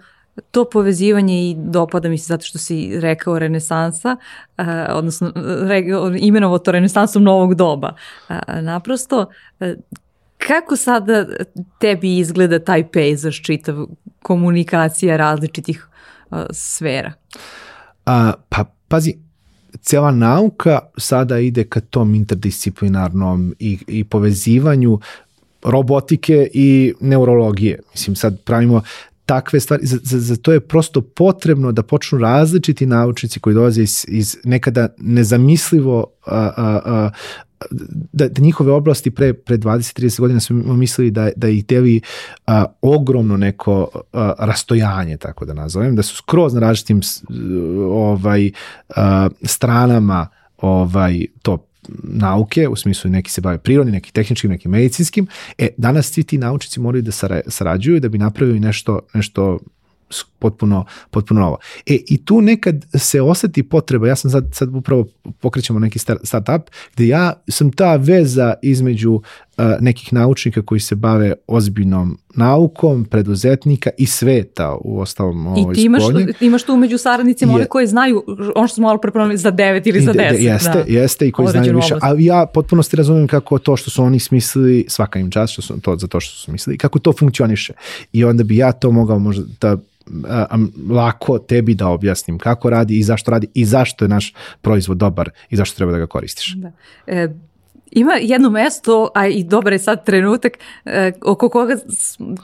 to povezivanje i dopada mi se zato što si rekao renesansa, odnosno re, imenovo to renesansom novog doba. Naprosto, kako sada tebi izgleda taj pejzaž čitav komunikacija različitih sfera? A, pa, pazi, cela nauka sada ide ka tom interdisciplinarnom i, i povezivanju robotike i neurologije. Mislim, sad pravimo takve stvari, za, za, za to je prosto potrebno da počnu različiti naučnici koji dolaze iz, iz nekada nezamislivo a, a, da, da njihove oblasti pre, pre 20-30 godina smo mislili da, da ih deli a, ogromno neko a, rastojanje, tako da nazovem, da su skroz na različitim ovaj, a, stranama ovaj, to nauke, u smislu neki se bave prirodnim, neki tehničkim, neki medicinskim, e, danas svi ti naučnici moraju da sarađuju da bi napravili nešto, nešto potpuno, potpuno novo. E, i tu nekad se oseti potreba, ja sam sad, sad upravo pokrećemo neki startup, gde ja sam ta veza između uh, nekih naučnika koji se bave ozbiljnom naukom, preduzetnika i sveta u ostalom I ti imaš, ti imaš tu među saradnicima je, one koji znaju, ono što smo malo prepomenuli, za 9 ili za 10. Jeste, da. jeste i koji znaju više. A ja potpuno ste razumijem kako to što su oni smislili, svaka im čast što su, to, za to što su smislili, kako to funkcioniše. I onda bi ja to mogao možda da lako tebi da objasnim kako radi i zašto radi i zašto je naš proizvod dobar i zašto treba da ga koristiš. Da. E, ima jedno mesto, a i dobar je sad trenutak, e, oko koga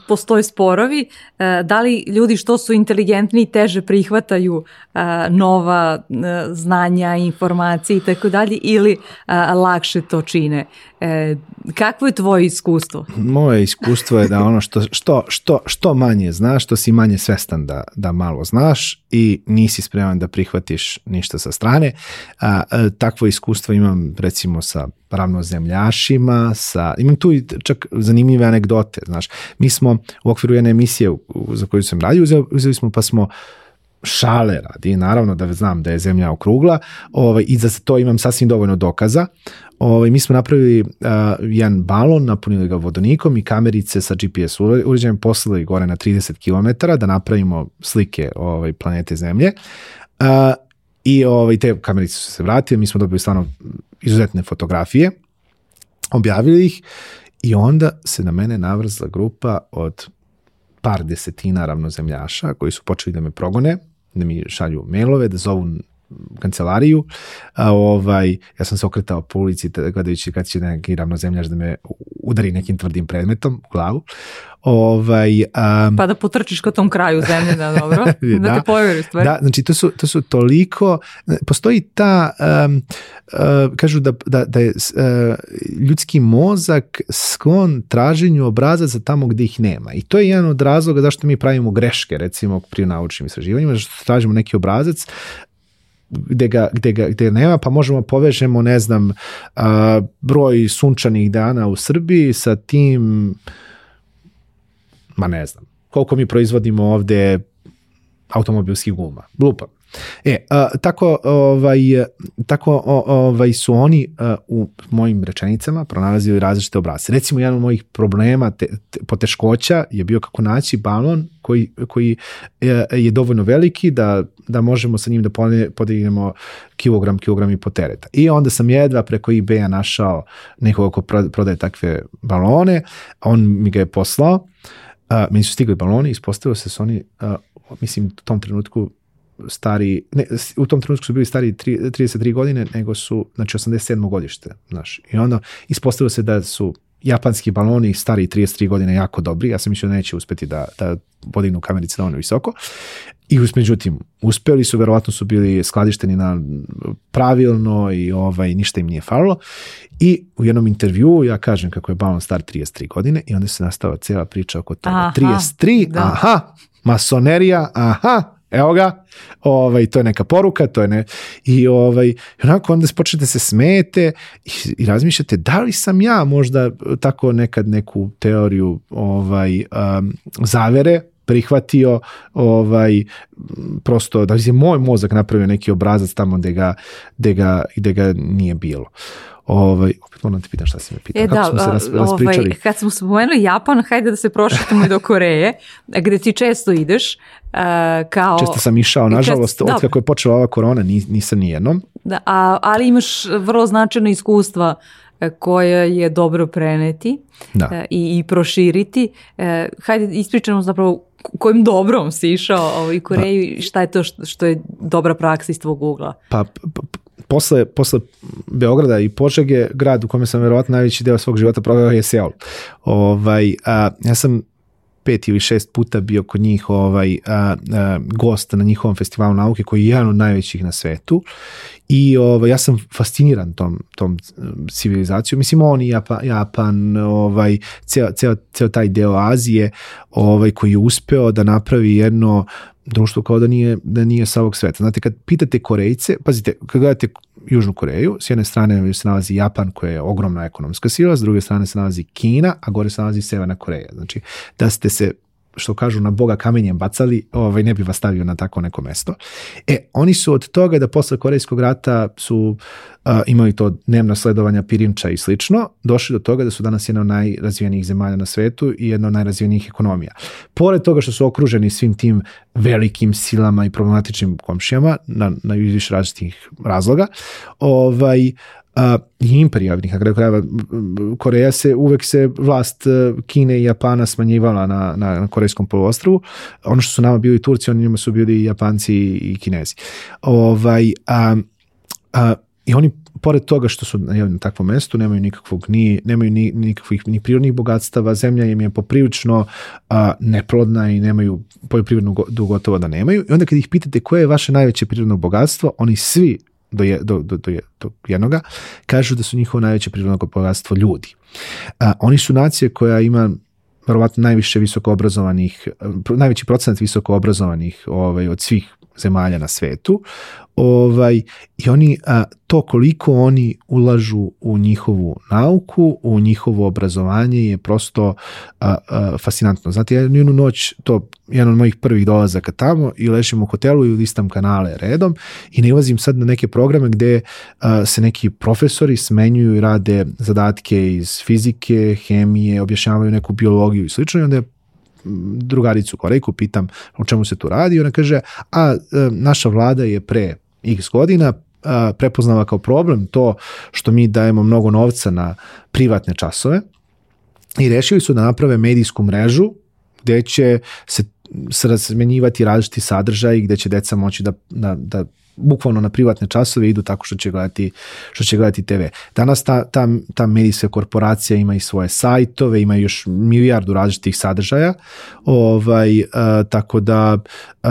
postoje sporovi, e, da li ljudi što su inteligentni teže prihvataju e, nova e, znanja, informacije i tako dalje, ili e, lakše to čine. E, kakvo je tvoje iskustvo? Moje iskustvo je da ono što, što, što, što manje znaš, što si manje svestan da, da malo znaš i nisi spreman da prihvatiš ništa sa strane. A, a, takvo iskustvo imam recimo sa ravnozemljašima, sa, imam tu i čak zanimljive anegdote, znaš. Mi smo u okviru jedne emisije za koju sam radio, uzeli, uzeli smo pa smo šale radi, naravno da znam da je zemlja okrugla ovaj, i za to imam sasvim dovoljno dokaza. Ovaj, mi smo napravili uh, jedan balon, napunili ga vodonikom i kamerice sa GPS uređajem poslali gore na 30 km da napravimo slike ovaj, planete Zemlje. Uh, I ovaj, te kamerice su se vratile, mi smo dobili stvarno izuzetne fotografije, objavili ih i onda se na mene navrzla grupa od par desetina ravnozemljaša koji su počeli da me progone, da mi šalju mailove, da zovu kancelariju. A, ovaj, ja sam se okretao po ulici gledajući kad će neki ravnozemljaš da me udari nekim tvrdim predmetom u glavu. Ovaj, um, pa da potrčiš ka tom kraju zemlje, da, dobro, da, da te povjeri stvari. Da, znači to su, to su toliko, postoji ta, um, uh, kažu da, da, da je uh, ljudski mozak sklon traženju obrazaca tamo gde ih nema. I to je jedan od razloga zašto mi pravimo greške, recimo pri naučnim istraživanjima, zašto tražimo neki obrazac gde ga, gde ga, gde nema, pa možemo povežemo, ne znam, a, broj sunčanih dana u Srbiji sa tim, ma ne znam, koliko mi proizvodimo ovde automobilskih guma. Lupam. E, a, tako, ovaj, tako ovaj su oni a, u mojim rečenicama pronalazili različite obrazce. Recimo, jedan od mojih problema, te, te, poteškoća je bio kako naći balon koji, koji je, je dovoljno veliki da, da možemo sa njim da podignemo kilogram, kilogram i po tereta. I onda sam jedva preko eBay-a našao nekoga ko prodaje takve balone, on mi ga je poslao, a, meni su stigli baloni, ispostavilo se da su oni, a, mislim, u tom trenutku stari, ne, u tom trenutku su bili stari 33 godine, nego su, znači 87. godište, znaš. I onda ispostavilo se da su japanski baloni stari 33 godine jako dobri, ja sam mislio da neće uspeti da, da podignu kamerice dovoljno visoko. I međutim, uspeli su, verovatno su bili skladišteni na pravilno i ovaj, ništa im nije falilo. I u jednom intervju ja kažem kako je balon star 33 godine i onda se nastava cijela priča oko toga. Aha, 33, da. aha, masonerija, aha, evo ga, ovaj, to je neka poruka, to je ne, i ovaj, onako onda počnete se smete i, i razmišljate da li sam ja možda tako nekad neku teoriju ovaj, um, zavere prihvatio ovaj prosto da je moj mozak napravio neki obrazac tamo gde ga, gde ga, gde ga nije bilo. Ovaj, opet moram da te pitam šta si me pitao. E, Kako da, smo se ras, ovaj, kad smo spomenuli Japan, hajde da se prošetamo i do Koreje, gde ti često ideš. Uh, kao... Često sam išao, nažalost, čest, od kako je počela ova korona, nisam nijednom. Da, a, ali imaš vrlo značajno iskustva e, koje je dobro preneti da. E, i, i proširiti. Hajde ispričamo zapravo kojim dobrom si išao u ovaj, Koreju pa, šta je to što, što je dobra praksa iz tvog ugla? Pa, pa posle, posle Beograda i Požege, grad u kome sam verovatno najveći deo svog života proveo je Seul. Ovaj, a, ja sam pet ili šest puta bio kod njih ovaj a, a, gost na njihovom festivalu nauke koji je jedan od najvećih na svetu i ovaj ja sam fasciniran tom tom civilizacijom mislim oni Japan, Japan ovaj ceo, ceo, ceo taj deo Azije ovaj koji je uspeo da napravi jedno društvo kao da nije, da nije sa ovog sveta. Znate, kad pitate Korejce, pazite, kad gledate Južnu Koreju, s jedne strane se nalazi Japan koja je ogromna ekonomska sila, s druge strane se nalazi Kina, a gore se nalazi Severna Koreja. Znači, da ste se što kažu na Boga kamenjem bacali, ovaj, ne bi vas stavio na tako neko mesto. E, oni su od toga da posle Korejskog rata su uh, imali to dnevno sledovanja pirinča i slično, došli do toga da su danas jedna od najrazvijenijih zemalja na svetu i jedna od najrazvijenijih ekonomija. Pored toga što su okruženi svim tim velikim silama i problematičnim komšijama na, na više različitih razloga, ovaj, a, i imperijalnih, na kraju krajeva Koreja se, uvek se vlast e, Kine i Japana smanjivala na, na, na Korejskom poluostrvu. Ono što su nama bili Turci, oni njima su bili Japanci i Kinezi. Ovaj, a, a, I oni pored toga što su na takvom mestu, nemaju nikakvog ni nemaju ni nikakvih ni prirodnih bogatstava, zemlja im je poprilično a, neplodna i nemaju poljoprivrednu gotovo da nemaju. I onda kad ih pitate koje je vaše najveće prirodno bogatstvo, oni svi do, je, do, do, do, jednoga, kažu da su njihovo najveće prirodno bogatstvo ljudi. A, oni su nacije koja ima verovatno najviše visoko obrazovanih, najveći procenat visoko obrazovanih ovaj, od svih zemalja na svetu ovaj, i oni a, to koliko oni ulažu u njihovu nauku, u njihovo obrazovanje je prosto a, a, fascinantno. Znate, ja jednu noć, to jedan od mojih prvih dolazaka tamo i ležim u hotelu i listam kanale redom i ne ulazim sad na neke programe gde a, se neki profesori smenjuju i rade zadatke iz fizike, hemije, objašnjavaju neku biologiju i slično i onda je drugaricu Korejku, pitam o čemu se tu radi, ona kaže, a e, naša vlada je pre x godina prepoznala kao problem to što mi dajemo mnogo novca na privatne časove i rešili su da naprave medijsku mrežu gde će se razmenjivati različiti sadržaj gde će deca moći da, da, da bukvalno na privatne časove idu tako što će gledati, što će gledati TV. Danas ta, ta, ta medijska korporacija ima i svoje sajtove, ima još milijardu različitih sadržaja, ovaj, uh, tako da uh,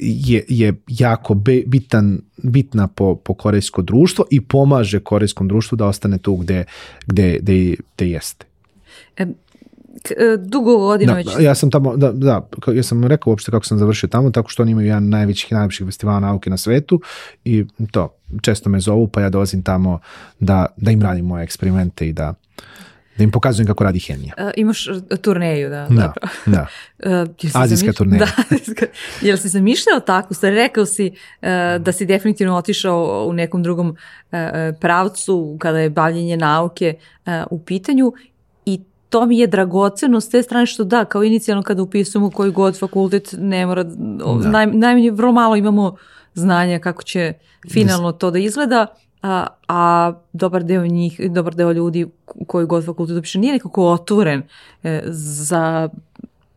je, je jako be, bitan, bitna po, po korejsko društvo i pomaže korejskom društvu da ostane tu gde, gde, gde, gde jeste. Dugo godina Da, već. ja sam tamo, da, da, ja sam rekao uopšte kako sam završio tamo, tako što oni imaju jedan najvećih i najlepših festivala nauke na svetu i to, često me zovu, pa ja dolazim tamo da, da im radim moje eksperimente i da, da im pokazujem kako radi hemija. E, imaš e, turneju, da. Da, zapravo. da. E, si Azijska turneja. Da. Jel si zamišljao tako? Stari, rekao si e, da si definitivno otišao u nekom drugom e, e, pravcu kada je bavljenje nauke e, u pitanju to mi je dragoceno s te strane što da, kao inicijalno kada upisujemo koji god fakultet ne mora, Da. naj, najmanje vrlo malo imamo znanja kako će finalno to da izgleda, a, a dobar deo njih, dobar deo ljudi koji god fakultet upiše nije nekako otvoren e, za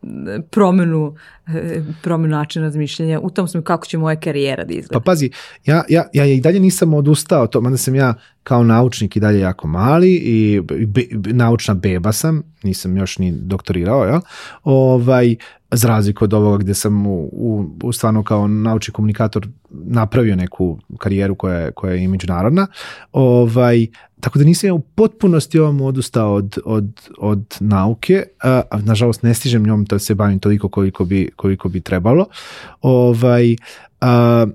e, promenu, e, promenu načina razmišljanja u tom smislu kako će moja karijera da izgleda. Pa pazi, ja, ja, ja i dalje nisam odustao, to, mada sam ja kao naučnik i dalje jako mali i be, be- naučna beba sam, nisam još ni doktorirao, ja? ovaj, za razliku od ovoga gde sam u, u, u stvarno kao naučni komunikator napravio neku karijeru koja je, koja je i međunarodna, ovaj, tako da nisam ja u potpunosti ovom odustao od, od, od nauke, a, nažalost ne stižem njom da se bavim toliko koliko bi, koliko bi trebalo. Ovaj, a,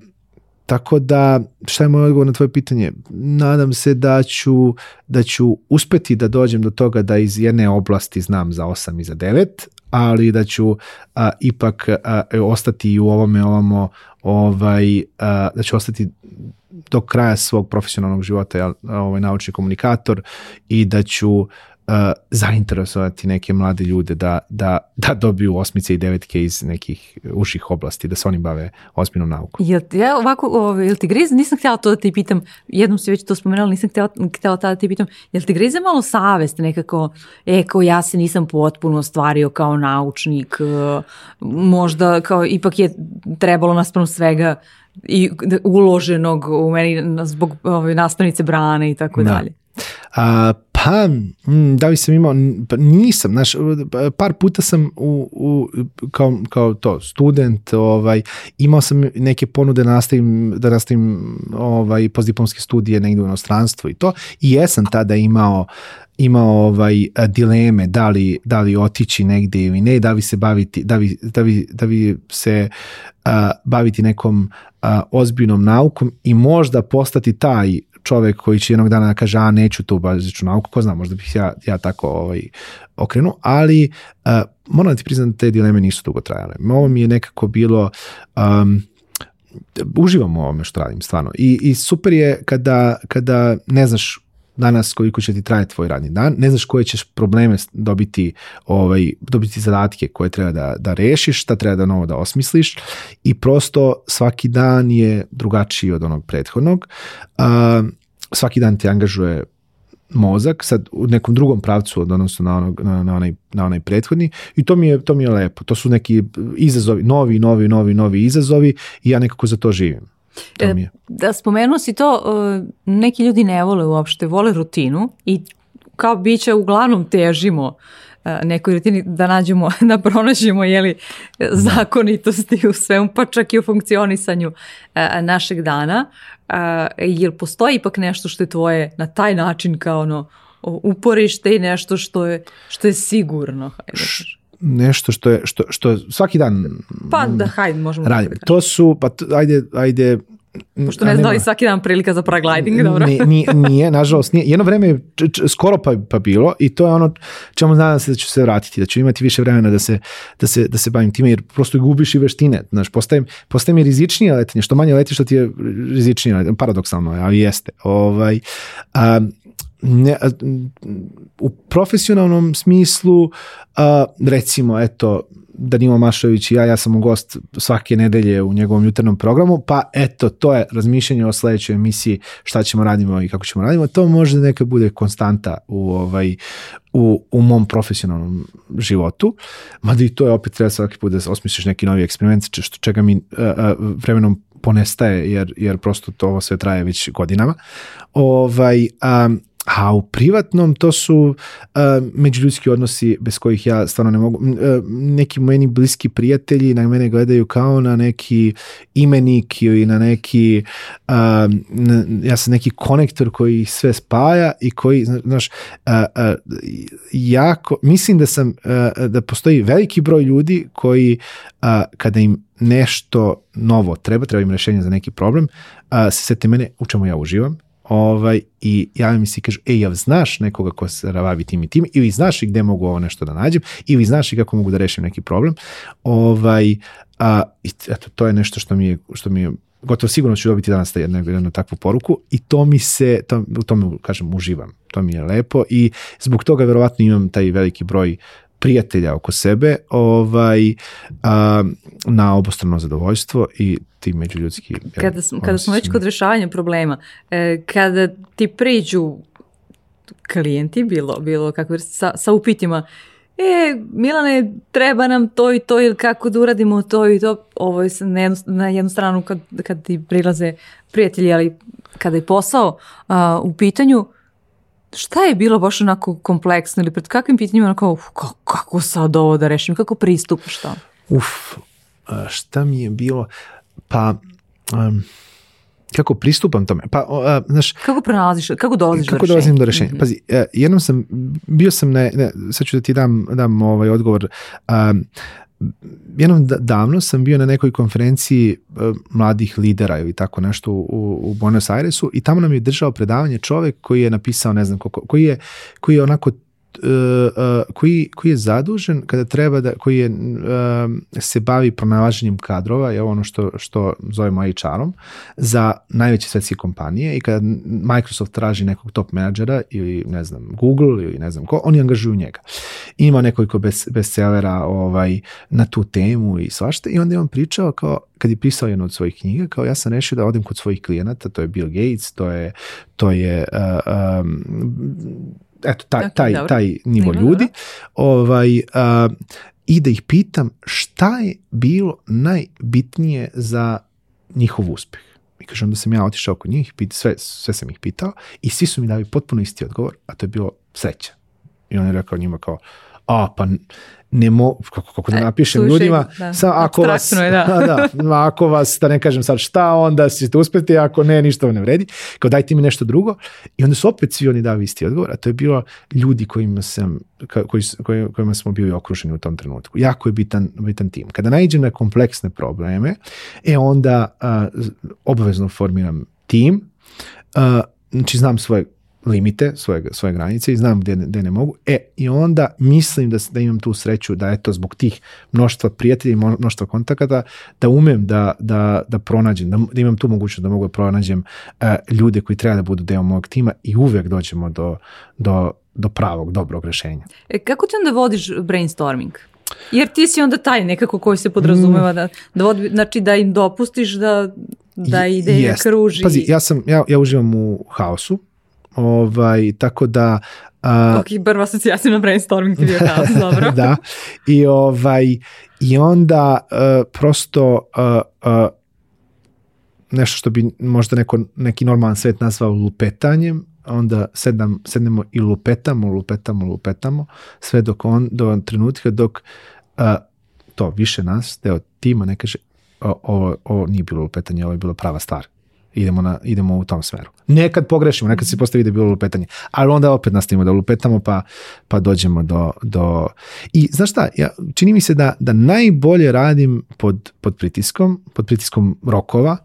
tako da, šta je moj odgovor na tvoje pitanje? Nadam se da ću, da ću uspeti da dođem do toga da iz jedne oblasti znam za 8 i za 9, ali da ću a, ipak a, ostati i u ovome ovamo ovaj, a, da ću ostati do kraja svog profesionalnog života jel, ovaj naučni komunikator i da ću zainteresovati neke mlade ljude da, da, da dobiju osmice i devetke iz nekih užih oblasti, da se oni bave ozbiljnom naukom. Jel, ti- ja ovako, ovaj, jel ti grize, nisam htjela to da ti pitam, jednom si već to spomenula, nisam htjela, htjela tada da ti pitam, jel ti grize malo savest nekako, e, kao ja se nisam potpuno ostvario kao naučnik, e, možda kao ipak je trebalo naspram svega i uloženog u meni zbog ove, nastavnice brane i tako Da. dalje. A, pa, mm, da li sam imao, pa nisam, znaš, par puta sam u, u, kao, kao to, student, ovaj, imao sam neke ponude da nastavim, da nastavim ovaj, postdiplomske studije negdje u inostranstvu i to, i jesam tada imao imao ovaj dileme da li, da li otići negdje ili ne, da li se baviti, da li, da li, da li se a, baviti nekom a, ozbiljnom naukom i možda postati taj čovek koji će jednog dana da kaže a neću tu bazičnu nauku, ko zna, možda bih ja, ja tako ovaj, okrenuo, ali uh, moram da ti priznam da te dileme nisu dugo trajale. Ovo mi je nekako bilo um, uživam u ovome što radim, stvarno. I, i super je kada, kada ne znaš danas koliko će ti trajati tvoj radni dan, ne znaš koje ćeš probleme dobiti, ovaj, dobiti zadatke koje treba da, da rešiš, šta treba da novo da osmisliš i prosto svaki dan je drugačiji od onog prethodnog. A, svaki dan te angažuje mozak, sad u nekom drugom pravcu od odnosno na, onog, na, na, onaj, na onaj prethodni i to mi, je, to mi je lepo. To su neki izazovi, novi, novi, novi, novi izazovi i ja nekako za to živim. To E, mi je. Da spomenuo si to, e, neki ljudi ne vole uopšte, vole rutinu i kao biće uglavnom težimo e, nekoj rutini da nađemo, da pronađemo jeli, zakonitosti u svemu, pa čak i u funkcionisanju našeg dana. Jer postoji ipak nešto što je tvoje na taj način kao ono uporište i nešto što je, što je sigurno. Hajde. Nešto što je, što, što svaki dan Pa da, hajde, možemo radim. da. To su, pa ajde, ajde, Pošto ne znam da li svaki dan prilika za paragliding, dobro. Ni- Nije, nije, nažalost nije. Jedno vreme je č- č- skoro pa, pa bilo i to je ono čemu nadam se da ću se vratiti, da ću imati više vremena da se, da se, da se bavim time, jer prosto gubiš i veštine. Znaš, postajem, postajem i rizičnije letenje. Što manje letiš, što ti je rizičnije letenje. Paradoksalno je, ali jeste. Ovaj, a, ne, u profesionalnom smislu a, recimo eto Danilo Mašović i ja, ja sam u gost svake nedelje u njegovom jutarnjem programu, pa eto, to je razmišljanje o sledećoj emisiji, šta ćemo radimo i kako ćemo radimo, to može neka bude konstanta u, ovaj, u, u mom profesionalnom životu, mada i to je opet treba svaki put da osmisliš neki novi eksperiment, što čega mi uh, uh, vremenom ponestaje, jer, jer prosto to ovo sve traje već godinama. Ovaj, um, A u privatnom to su uh, međuljudski odnosi bez kojih ja stvarno ne mogu. Uh, neki meni bliski prijatelji na mene gledaju kao na neki imenik ili na neki uh, na, ja sam neki konektor koji sve spaja i koji, znaš, uh, uh, jako, mislim da sam, uh, da postoji veliki broj ljudi koji uh, kada im nešto novo treba, treba im rešenje za neki problem, uh, se sete mene u čemu ja uživam ovaj, i javim mi se i kažu, ej, jel znaš nekoga ko se bavi tim i tim, ili znaš i gde mogu ovo nešto da nađem, ili znaš i kako mogu da rešim neki problem. Ovaj, a, i eto, to je nešto što mi je, što mi je gotovo sigurno ću dobiti danas jednu, jednu takvu poruku i to mi se, to, u tome, kažem, uživam. To mi je lepo i zbog toga verovatno imam taj veliki broj prijatelja oko sebe ovaj, a, na obostrano zadovoljstvo i ti međuljudski... Kada, smo, kada smo već kod rešavanja problema, e, kada ti priđu klijenti, bilo, bilo kako sa, sa upitima, e, Milane, treba nam to i to ili kako da uradimo to i to, ovo je na jednu, na jednu stranu kad, kad ti prilaze prijatelji, ali kada je posao a, u pitanju, šta je bilo baš onako kompleksno ili pred kakvim pitanjima onako, uf, kako, kako sad ovo da rešim, kako pristupaš to? Uf, šta mi je bilo, pa... Um, kako pristupam tome? Pa, uh, znaš, kako pronalaziš, kako dolaziš kako do dolazim do rešenja? Mm -hmm. Pazi, uh, jednom sam, bio sam, ne, ne, sad ću da ti dam, dam ovaj odgovor, um, jednom davno sam bio na nekoj konferenciji uh, mladih lidera ili tako nešto u, u Buenos Airesu i tamo nam je držao predavanje čovek koji je napisao, ne znam koliko, koji je, koji je onako koji, koji je zadužen kada treba da, koji je, uh, se bavi pronalaženjem kadrova, je ono što, što zovemo HR-om, za najveće svetske kompanije i kada Microsoft traži nekog top menadžera ili ne znam Google ili ne znam ko, oni angažuju njega. Ima nekoliko best, bestsellera ovaj, na tu temu i svašta i onda je on pričao kao kad je pisao jednu od svojih knjiga, kao ja sam rešio da odem kod svojih klijenata, to je Bill Gates, to je, to je uh, um, eto, taj, taj, taj, taj nivo Nima, ljudi, ovaj, a, i da ih pitam šta je bilo najbitnije za njihov uspeh. I kažem da sam ja otišao kod njih, pit, sve, sve sam ih pitao i svi su mi dali potpuno isti odgovor, a to je bilo sreća. I on je rekao njima kao, a pa ne mo, kako, kako da e, napišem e, ljudima, da. sa, ako vas, je, da. da, ako vas, da ne kažem sad šta, onda ćete uspeti, ako ne, ništa ne vredi, kao dajte mi nešto drugo i onda su opet svi oni dali isti odgovor, a to je bilo ljudi kojima sam, koji, koji, kojima smo bili okruženi u tom trenutku. Jako je bitan, bitan tim. Kada najđem na kompleksne probleme, e onda a, obavezno formiram tim, a, znači znam svoje limite, svoje, svoje granice i znam gde, gde ne mogu. E, i onda mislim da, da imam tu sreću da eto zbog tih mnoštva prijatelja i mnoštva kontakata da umem da, da, da pronađem, da, da imam tu mogućnost da mogu da pronađem uh, ljude koji treba da budu deo mog tima i uvek dođemo do, do, do pravog, dobrog rešenja. E, kako ti onda vodiš brainstorming? Jer ti si onda taj nekako koji se podrazumeva mm. da, da vodi, znači da im dopustiš da, da ideja yes. kruži. Pazi, ja, sam, ja, ja uživam u haosu, Ovaj, tako da... Uh, ok, prva asocijacija na brainstorming ti bio kao, dobro. da, i, ovaj, i onda uh, prosto uh, uh, nešto što bi možda neko, neki normalan svet nazvao lupetanjem, onda sedam, sednemo i lupetamo, lupetamo, lupetamo, sve dok on, do trenutka dok uh, to više nas, deo tima ne kaže ovo, ovo nije bilo lupetanje, ovo je bila prava stvar idemo, na, idemo u tom smeru. Nekad pogrešimo, nekad se postavi da je bilo lupetanje, ali onda opet nastavimo da lupetamo pa, pa dođemo do, do... I znaš šta, ja, čini mi se da, da najbolje radim pod, pod pritiskom, pod pritiskom rokova.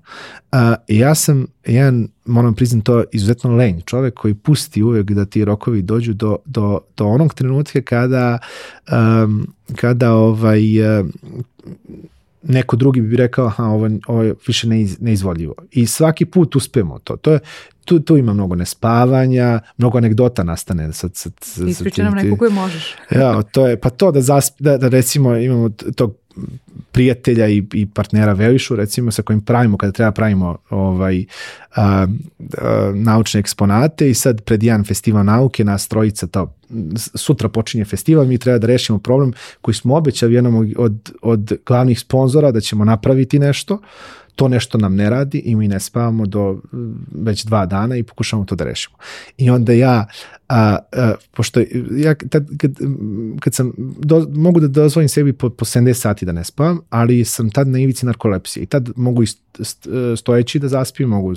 Uh, ja sam jedan, moram priznati to, izuzetno lenj čovek koji pusti uvek da ti rokovi dođu do, do, do onog trenutka kada, um, kada ovaj, uh, neko drugi bi rekao aha, ovo, ovo je više neiz, neizvodljivo. I svaki put uspemo to. To je, tu, tu ima mnogo nespavanja, mnogo anegdota nastane. Sad, sad, sad, Ispriča nam neko koje možeš. Ja, to je, pa to da, zasp, da, da recimo imamo tog prijatelja i, i partnera Velišu, recimo, sa kojim pravimo, kada treba pravimo ovaj, a, a, naučne eksponate i sad pred jedan festival nauke nas trojica to, sutra počinje festival, mi treba da rešimo problem koji smo obećali jednom od, od glavnih sponzora da ćemo napraviti nešto, to nešto nam ne radi i mi ne spavamo do već dva dana i pokušamo to da rešimo. I onda ja, a, a, pošto ja tad, kad, kad sam, do, mogu da dozvolim sebi po, po 70 sati da ne spavam, ali sam tad na ivici narkolepsije i tad mogu ist, stojeći da zaspim, mogu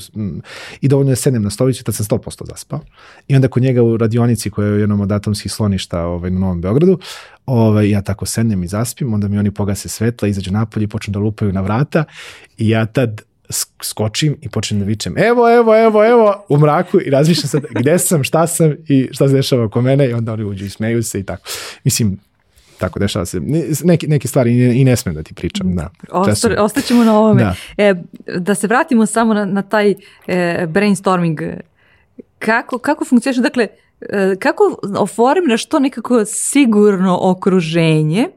i dovoljno da sednem na stolicu, tad sam 100% zaspao. I onda kod njega u radionici koja je u jednom od atomskih sloništa ovaj, na Novom Beogradu, ovaj, ja tako sednem i zaspim, onda mi oni pogase svetla, izađu napolje i počnu da lupaju na vrata i ja tad skočim i počnem da vičem evo, evo, evo, evo u mraku i razmišljam sad gde sam, šta sam i šta se dešava oko mene i onda oni uđu i smeju se i tako. Mislim, tako dešava se. Neke, neke stvari i ne, i ne smem da ti pričam. Da. Osta, ostaćemo na ovome. Da. E, da se vratimo samo na, na taj e, brainstorming. Kako, kako funkcioniše? Dakle, e, kako oformiraš to nekako sigurno okruženje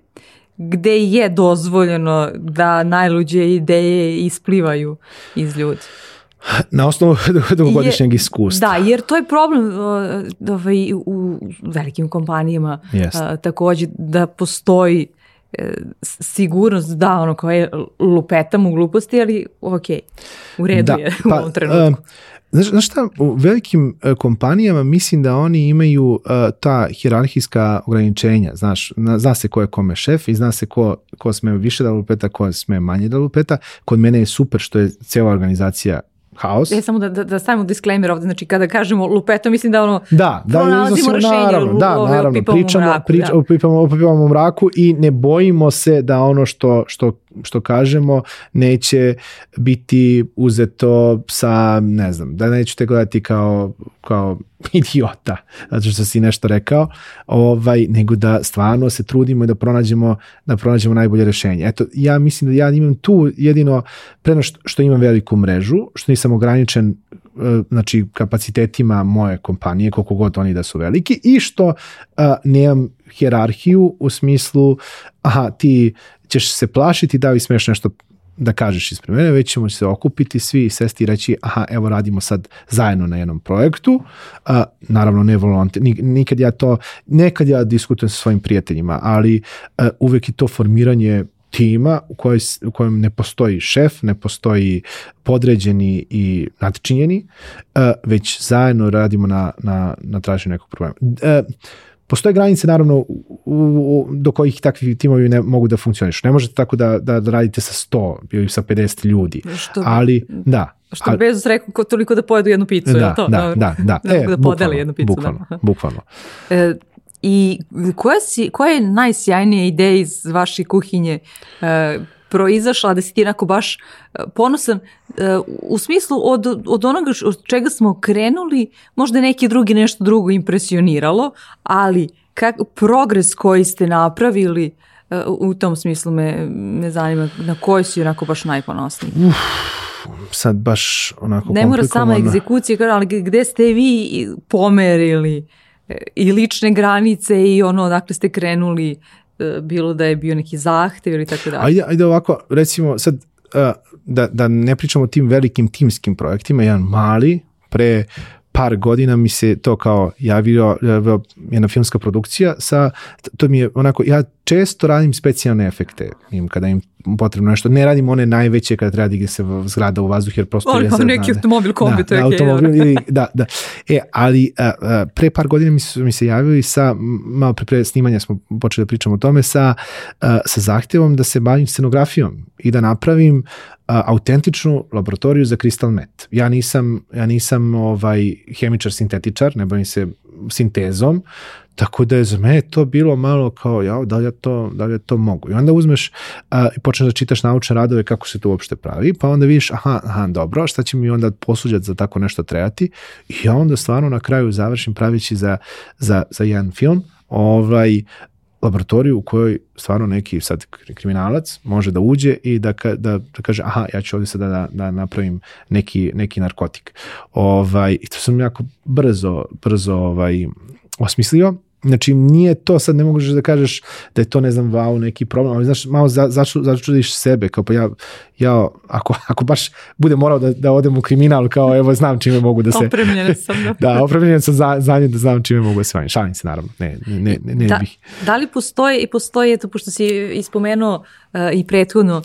gde je dozvoljeno da najluđe ideje isplivaju iz ljudi. Na osnovu dugogodišnjeg iskustva. Da, jer to je problem ovaj, u velikim kompanijama yes. takođe da postoji uh, sigurnost da ono kao je lupetam u gluposti, ali ok, u redu da, je pa, u ovom trenutku. Uh, Znaš, znaš šta, u velikim uh, kompanijama mislim da oni imaju uh, ta hirarhijska ograničenja, znaš, na, zna se ko je kome šef i zna se ko, ko sme više da lupeta, ko sme manje da lupeta. Kod mene je super što je cijela organizacija haos. E, samo da, da, da stavimo disclaimer ovde, znači kada kažemo lupeto, mislim da ono da, da, pronalazimo rešenje, naravno, da, naravno, pričamo, mraku, priča, da. opipamo, opipamo u mraku i ne bojimo se da ono što, što, što kažemo neće biti uzeto sa, ne znam, da nećete gledati kao, kao idiota, zato što si nešto rekao, ovaj, nego da stvarno se trudimo i da pronađemo, da pronađemo najbolje rešenje. Eto, ja mislim da ja imam tu jedino, preno što, što imam veliku mrežu, što nisam ograničen e, znači kapacitetima moje kompanije, koliko god oni da su veliki i što uh, nemam hjerarhiju u smislu aha, ti ćeš se plašiti da li smeš nešto da kažeš ispred mene, već ćemo se okupiti svi i sesti i reći aha, evo radimo sad zajedno na jednom projektu, a, naravno ne volonte, nikad ja to, nekad ja diskutujem sa svojim prijateljima, ali a, uvek je to formiranje tima u, kojoj, u kojem ne postoji šef, ne postoji podređeni i nadčinjeni, a, već zajedno radimo na, na, na traženju nekog problema. Postoje granice naravno u, u, do kojih takvi timovi ne mogu da funkcionišu. Ne možete tako da, da, da radite sa 100 ili sa 50 ljudi. Što bi, ali, da. Što ali, Bezos rekao ko, toliko da pojedu jednu picu. Da, to? da, da, da. Da, e, da podeli jednu picu. Bukvalno, da. bukvalno. E, I koja, si, koja je najsjajnija ideja iz vaše kuhinje e, proizašla, da si ti onako baš e, ponosan e, u smislu od, od onoga od čega smo krenuli, možda neki drugi nešto drugo impresioniralo, ali kak, progres koji ste napravili e, u tom smislu me, me zanima na koji si onako baš najponosniji. Uf, sad baš onako Ne mora sama egzekucija, ali gde ste vi pomerili i lične granice i ono odakle ste krenuli bilo da je bio neki zahtev ili tako dalje. Ajde, ajde ovako, recimo sad da, da ne pričamo o tim velikim timskim projektima, jedan mali, pre par godina mi se to kao javio, javio jedna filmska produkcija sa, to mi je onako, ja često radim specijalne efekte im, kada im potrebno nešto. Ne radim one najveće kada treba gdje se zgrada u vazduh jer prosto... je neki automobil kombi, da, to je da, automobil, ili, da, da. E, ali a, a, pre par godina mi su mi se javili sa, malo pre, pre snimanja smo počeli da pričamo o tome, sa, a, sa zahtjevom da se bavim scenografijom i da napravim autentičnu laboratoriju za kristal met. Ja nisam, ja nisam ovaj hemičar sintetičar, ne bavim se sintezom, Tako da je za mene to bilo malo kao, ja, da li ja to, da li ja to mogu? I onda uzmeš a, i počneš da čitaš naučne radove kako se to uopšte pravi, pa onda vidiš, aha, aha, dobro, šta će mi onda posuđati za tako nešto trebati? I ja onda stvarno na kraju završim pravići za, za, za jedan film, ovaj, laboratoriju u kojoj stvarno neki sad kriminalac može da uđe i da, da, da kaže aha, ja ću ovdje sada da, da napravim neki, neki narkotik. Ovaj, I to sam jako brzo, brzo ovaj, osmislio Znači, nije to, sad ne možeš da kažeš da je to, ne znam, wow, neki problem, ali znaš, malo za, začu, začudiš sebe, kao pa ja, ja ako, ako baš bude morao da, da odem u kriminal, kao evo, znam čime mogu da se... Opremljen sam. Da, da opremljen sam za, za nje da znam čime mogu da se vanjim. Šalim se, naravno, ne, ne, ne, ne da, bih. Da li postoje, i postoje, to pošto si ispomenuo i prethodno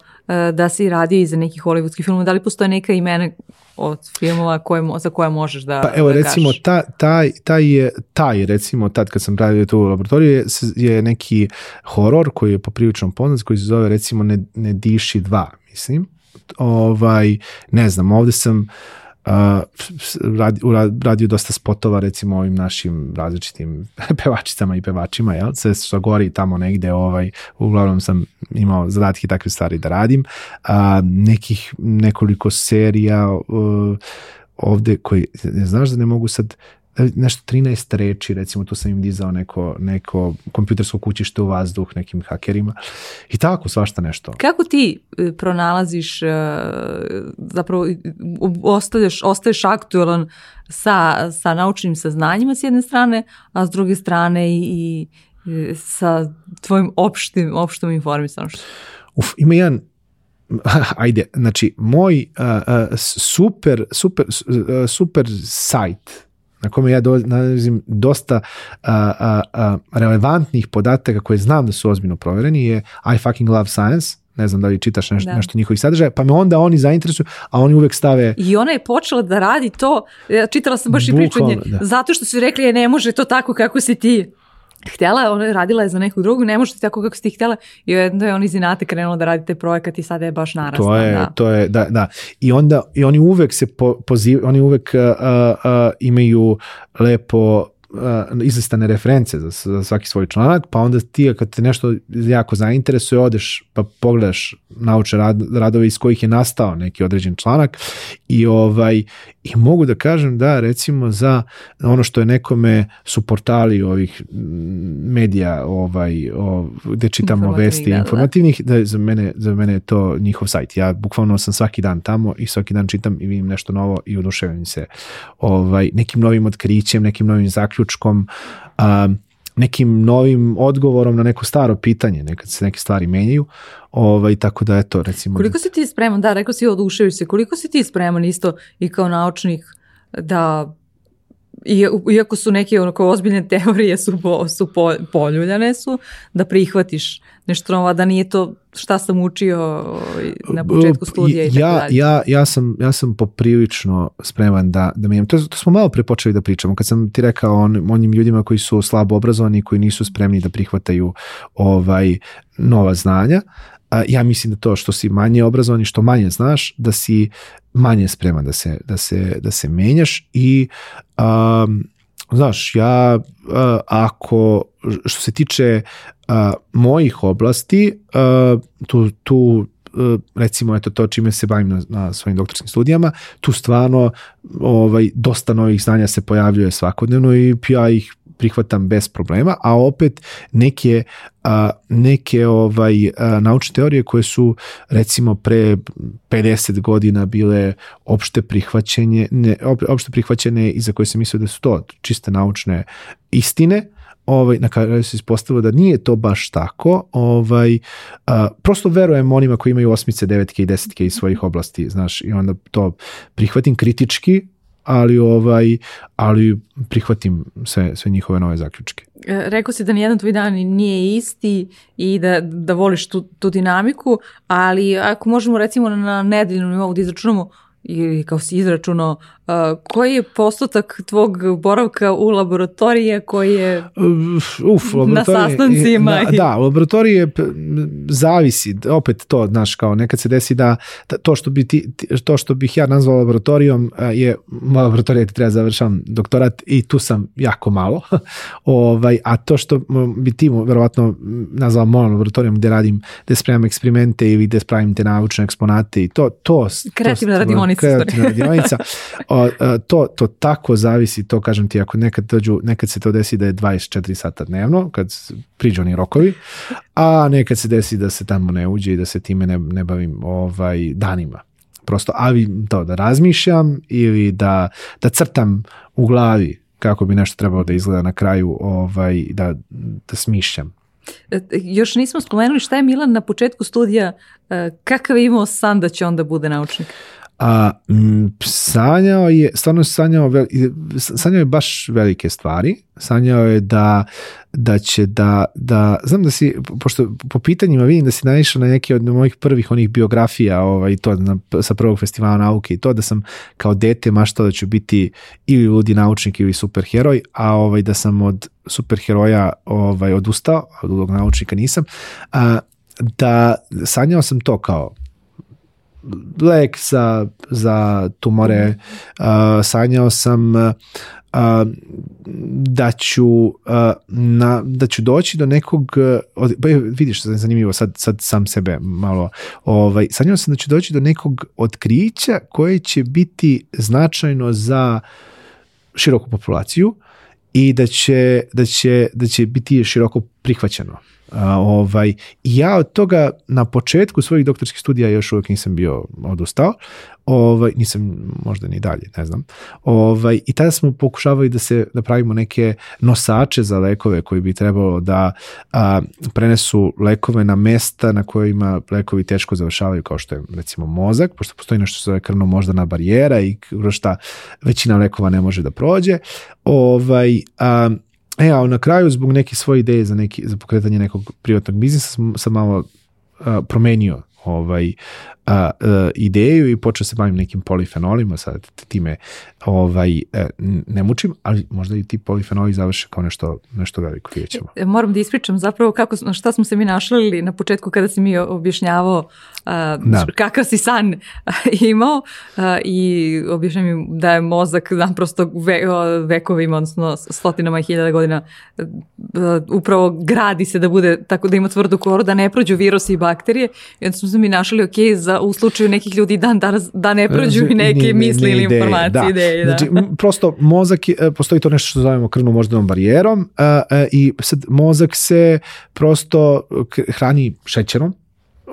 da si radio za neki hollywoodski film, da li postoje neka imena od filmova koje, za koje možeš da Pa evo da recimo ta, taj, taj je, taj recimo tad kad sam radio tu u laboratoriju je, je neki horor koji je poprilično poznat koji se zove recimo Ne, ne diši 2 mislim. Ovaj, ne znam, ovde sam Uh, radio, radio dosta spotova recimo ovim našim različitim pevačicama i pevačima, jel? Sve što gori tamo negde, ovaj, uglavnom sam imao zadatke takve stvari da radim. Uh, nekih nekoliko serija uh, ovde koji, ne znaš da ne mogu sad nešto 13 reči, recimo tu sam im dizao neko, neko kompjutersko kućište u vazduh nekim hakerima i tako svašta nešto. Kako ti e, pronalaziš, e, zapravo ostaješ, ostaješ aktualan sa, sa naučnim saznanjima s jedne strane, a s druge strane i, i e, sa tvojim opštim, opštom informisanošću? Uf, ima jedan ajde, znači moj uh, super, super, super sajt na kome ja nalazim dosta a, a, a, relevantnih podataka koje znam da su ozbiljno provereni je I fucking love science, ne znam da li čitaš nešto, da. nešto njihovih sadržaja, pa me onda oni zainteresuju, a oni uvek stave... I ona je počela da radi to, ja čitala sam baš i pričanje, da. zato što su rekli je ne može to tako kako si ti htjela, ona je radila je za nekog drugog, ne može tako kako si ti htjela i onda je on iz inate krenuo da radi taj projekat i sada je baš narasla. To je, da. to je, da, da. I onda, i oni uvek se po, pozivaju, oni uvek uh, uh, imaju lepo uh, izlistane reference za, za svaki svoj članak, pa onda ti kad te nešto jako zainteresuje, odeš pa pogledaš naučne rad, radove iz kojih je nastao neki određen članak i ovaj i mogu da kažem da recimo za ono što je nekome su portali ovih medija ovaj o, gde čitamo vesti da, da. informativnih da. da za mene za mene je to njihov sajt ja bukvalno sam svaki dan tamo i svaki dan čitam i vidim nešto novo i oduševim se ovaj nekim novim otkrićem nekim novim zaključkom a, nekim novim odgovorom na neko staro pitanje, nekad se neke stvari menjaju, ovaj, tako da eto, recimo... Koliko si ti spreman, da, rekao si oduševio se, koliko si ti spreman isto i kao naučnik da iako su neke onako ozbiljne teorije su, po, su po, poljuljane su, da prihvatiš nešto novo, da nije to šta sam učio ovaj, na početku studija i tako ja, dalje. Ja, ja, sam, ja sam poprilično spreman da, da menjam. To, to smo malo prepočeli da pričamo. Kad sam ti rekao on, onim ljudima koji su slabo obrazovani, koji nisu spremni da prihvataju ovaj nova znanja, ja mislim da to što si manje obrazovan i što manje znaš, da si manje spreman da se, da se, da se menjaš i um, znaš, ja uh, ako što se tiče uh, mojih oblasti, uh, tu, tu recimo eto to čime se bavim na, na svojim doktorskim studijama, tu stvarno ovaj, dosta novih znanja se pojavljuje svakodnevno i ja ih prihvatam bez problema, a opet neke a, neke ovaj a, naučne teorije koje su recimo pre 50 godina bile opšte prihvaćenje ne, opšte prihvaćene i za koje se mislio da su to čiste naučne istine, ovaj, na kraju se ispostavilo da nije to baš tako, ovaj, a, prosto verujem onima koji imaju osmice, devetke i desetke iz svojih oblasti, znaš, i onda to prihvatim kritički, ali ovaj ali prihvatim sve sve njihove nove zaključke. E, rekao si da nijedan tvoj dan nije isti i da, da voliš tu, tu dinamiku, ali ako možemo recimo na nedeljnom nivou da izračunamo ili kao si izračunao, koji je postotak tvog boravka u laboratorije koji je Uf, na sastancima? Da, da, u laboratorije zavisi, opet to, znaš, kao nekad se desi da, to, što bi ti, to što bih ja nazvao laboratorijom je, moja laboratorija ti treba da završam doktorat i tu sam jako malo, ovaj, a to što bi ti verovatno nazvao mojom laboratorijom gde radim, gde spremam eksperimente ili gde spravim te naučne eksponate i to, to kreativna radionica kreativna radionica. To, to tako zavisi, to kažem ti, ako nekad dođu, nekad se to desi da je 24 sata dnevno, kad priđu oni rokovi, a nekad se desi da se tamo ne uđe i da se time ne, ne bavim ovaj, danima. Prosto, ali to da razmišljam ili da, da crtam u glavi kako bi nešto trebalo da izgleda na kraju, ovaj, da, da smišljam. E, još nismo spomenuli šta je Milan na početku studija, e, kakav je imao san da će onda bude naučnik? A, m, sanjao je, stvarno sanjao, vel- sanjao je baš velike stvari. Sanjao je da, da će da, da, znam da si, pošto po pitanjima vidim da si naišao na neke od mojih prvih onih biografija ovaj, to, na, sa prvog festivala nauke i to da sam kao dete maštao da ću biti ili ludi naučnik ili superheroj, a ovaj, da sam od superheroja ovaj, odustao, od ludog naučnika nisam, a, da sanjao sam to kao lek za, za tumore, uh, sanjao sam uh, da ću uh, na, da ću doći do nekog od, pa vidiš zanimljivo sad, sad sam sebe malo ovaj, sanjao sam da ću doći do nekog otkrića koje će biti značajno za široku populaciju i da će, da će, da će biti široko prihvaćeno A, ovaj, ja od toga na početku svojih doktorskih studija još uvijek nisam bio odustao, ovaj, nisam možda ni dalje, ne znam. Ovaj, I tada smo pokušavali da se da pravimo neke nosače za lekove koji bi trebalo da a, prenesu lekove na mesta na kojima lekovi teško završavaju kao što je recimo mozak, pošto postoji nešto što se zove krvno moždana barijera i šta većina lekova ne može da prođe. Ovaj, a, E, a na kraju zbog neke svoje ideje za, neki, za pokretanje nekog privatnog biznisa sam, sam malo a, promenio ovaj a, a, ideju i počeo se bavim nekim polifenolima, sad time ovaj, a, ne mučim, ali možda i ti polifenoli završe kao nešto, nešto veliko, vidjet ćemo. Moram da ispričam zapravo kako, šta smo se mi našli na početku kada si mi objašnjavao a, da. kakav si san imao a, i objašnjam mi da je mozak naprosto ve, vekovima, odnosno stotinama i hiljada godina a, upravo gradi se da bude tako da ima tvrdu koru, da ne prođu virusi i bakterije i onda smo se mi našli ok za u slučaju nekih ljudi dan danas da ne prođu i neke ne, misli ne, ili ideje, informacije, da. ideje. Da. Znači, prosto mozak, je, postoji to nešto što zovemo krvno moždanom barijerom a, a, i sad mozak se prosto hrani šećerom,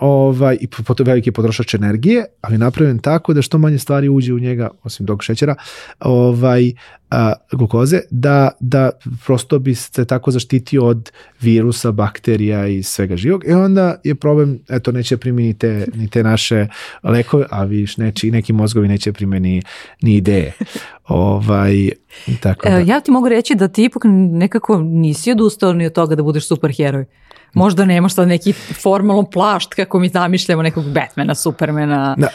ovaj, i potom veliki potrošač energije, ali napravljen tako da što manje stvari uđe u njega, osim dog šećera, ovaj, a, glukoze, da, da prosto bi se tako zaštitio od virusa, bakterija i svega živog. I onda je problem, eto, neće primjeni te, ni te naše lekove, a viš, neće, i neki mozgovi neće primjeni ni ideje. ovaj, tako da. Ja ti mogu reći da ti ipak nekako nisi odustao ni od toga da budeš superheroj. Možda nemaš sad neki formalno plašt kako mi zamišljamo nekog Batmana, Supermana. Da,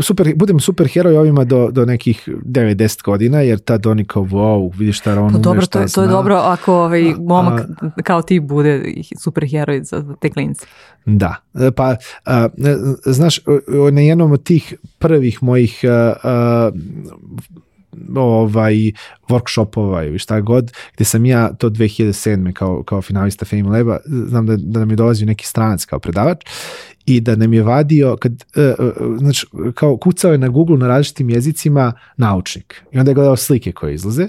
super, budem super heroj ovima do, do nekih 9-10 godina, jer tad oni kao wow, vidiš šta on pa ume, dobro, šta to, to je dobro ako ovaj momak a, kao ti bude super heroj za te klince. Da, pa a, znaš, na jednom od tih prvih mojih a, a, ovaj workshopova ili šta god, gde sam ja to 2007. kao, kao finalista Fame Laba, znam da, da nam je dolazio neki stranac kao predavač i da nam je vadio, kad, uh, uh, znači, kao kucao je na Google na različitim jezicima naučnik i onda je gledao slike koje izlaze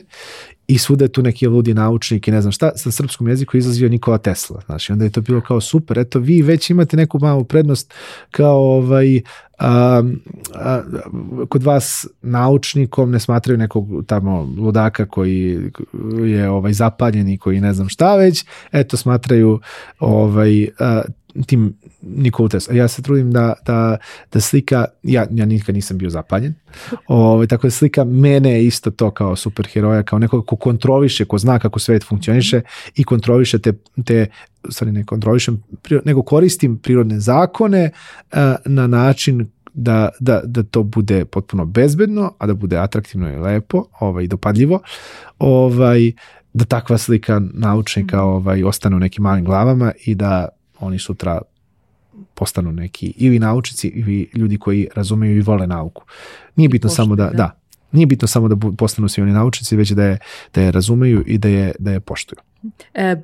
i svuda je tu neki ludi naučnik i ne znam šta, sa srpskom jeziku izlazio Nikola Tesla, znači onda je to bilo kao super, eto vi već imate neku malu prednost kao ovaj, a, a, kod vas naučnikom ne smatraju nekog tamo ludaka koji je ovaj zapaljen i koji ne znam šta već, eto smatraju ovaj a, tim Nikolu Tesla. Ja se trudim da, da, da slika, ja, ja nikad nisam bio zapaljen, ovaj, tako da slika mene je isto to kao superheroja, kao nekog ko kontroliše, ko zna kako svet funkcioniše i kontroliše te, te stvari ne kontrolišem, nego koristim prirodne zakone a, na način da, da, da to bude potpuno bezbedno, a da bude atraktivno i lepo, ovaj, dopadljivo, ovaj, da takva slika naučnika ovaj, ostane u nekim malim glavama i da oni sutra postanu neki ili naučnici ili ljudi koji razumeju i vole nauku. Nije bitno Pošto, samo da, da, da, nije bitno samo da postanu svi oni naučnici, već da je, da je razumeju i da je, da je poštuju. E,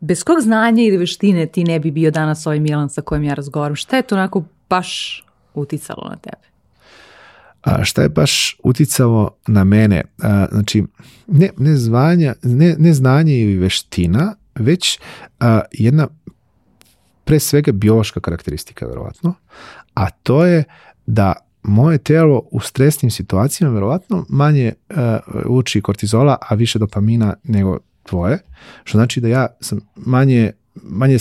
bez kog znanja ili veštine ti ne bi bio danas ovaj Milan sa kojim ja razgovaram? Šta je to onako baš uticalo na tebe? A šta je baš uticalo na mene? A, znači, ne, ne, zvanja, ne, ne znanje ili veština, već a, jedna pre svega biološka karakteristika, verovatno, a to je da moje telo u stresnim situacijama verovatno manje uh, uči kortizola, a više dopamina nego tvoje, što znači da ja sam manje manje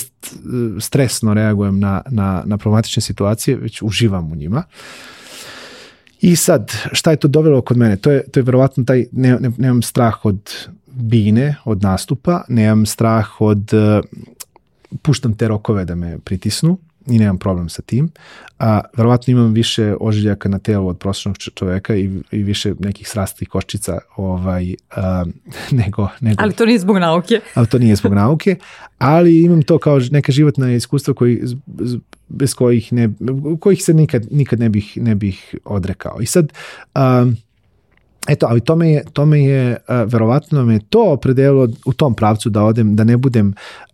stresno reagujem na, na, na problematične situacije, već uživam u njima. I sad, šta je to dovelo kod mene? To je, to je verovatno taj, ne, ne, nemam strah od bine, od nastupa, nemam strah od, uh, puštam te rokove da me pritisnu, i nemam problem sa tim. A, verovatno imam više ožiljaka na telu od prosječnog čoveka i, i više nekih srastih koščica ovaj, a, nego, nego... Ali to nije zbog nauke. Ali to nije zbog nauke, ali imam to kao neka životna iskustva koji, bez kojih, ne, kojih se nikad, nikad ne, bih, ne bih odrekao. I sad... A, Eto, ali to me je, to me je verovatno me to opredelilo u tom pravcu da odem, da ne budem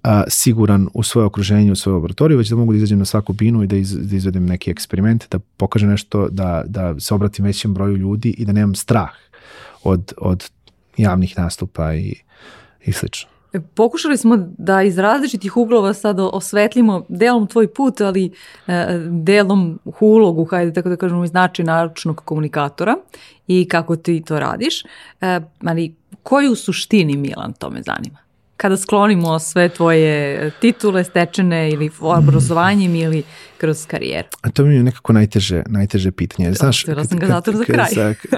uh, siguran u svoje okruženje, u svoju laboratoriju, već da mogu da izađem na svaku binu i da, iz, da izvedem neki eksperiment, da pokažem nešto, da, da se obratim većem broju ljudi i da nemam strah od, od javnih nastupa i, i slično. E, pokušali smo da iz različitih uglova sad osvetlimo delom tvoj put, ali e, delom ulogu, hajde tako da kažemo, iz načina naručnog komunikatora i kako ti to radiš. E, ali koji u suštini Milan, to me zanima? Kada sklonimo sve tvoje titule stečene ili obrazovanjem ili kroz karijeru? A to mi je nekako najteže, najteže pitanje. Znaš, Htjela sam ga zato za kraj.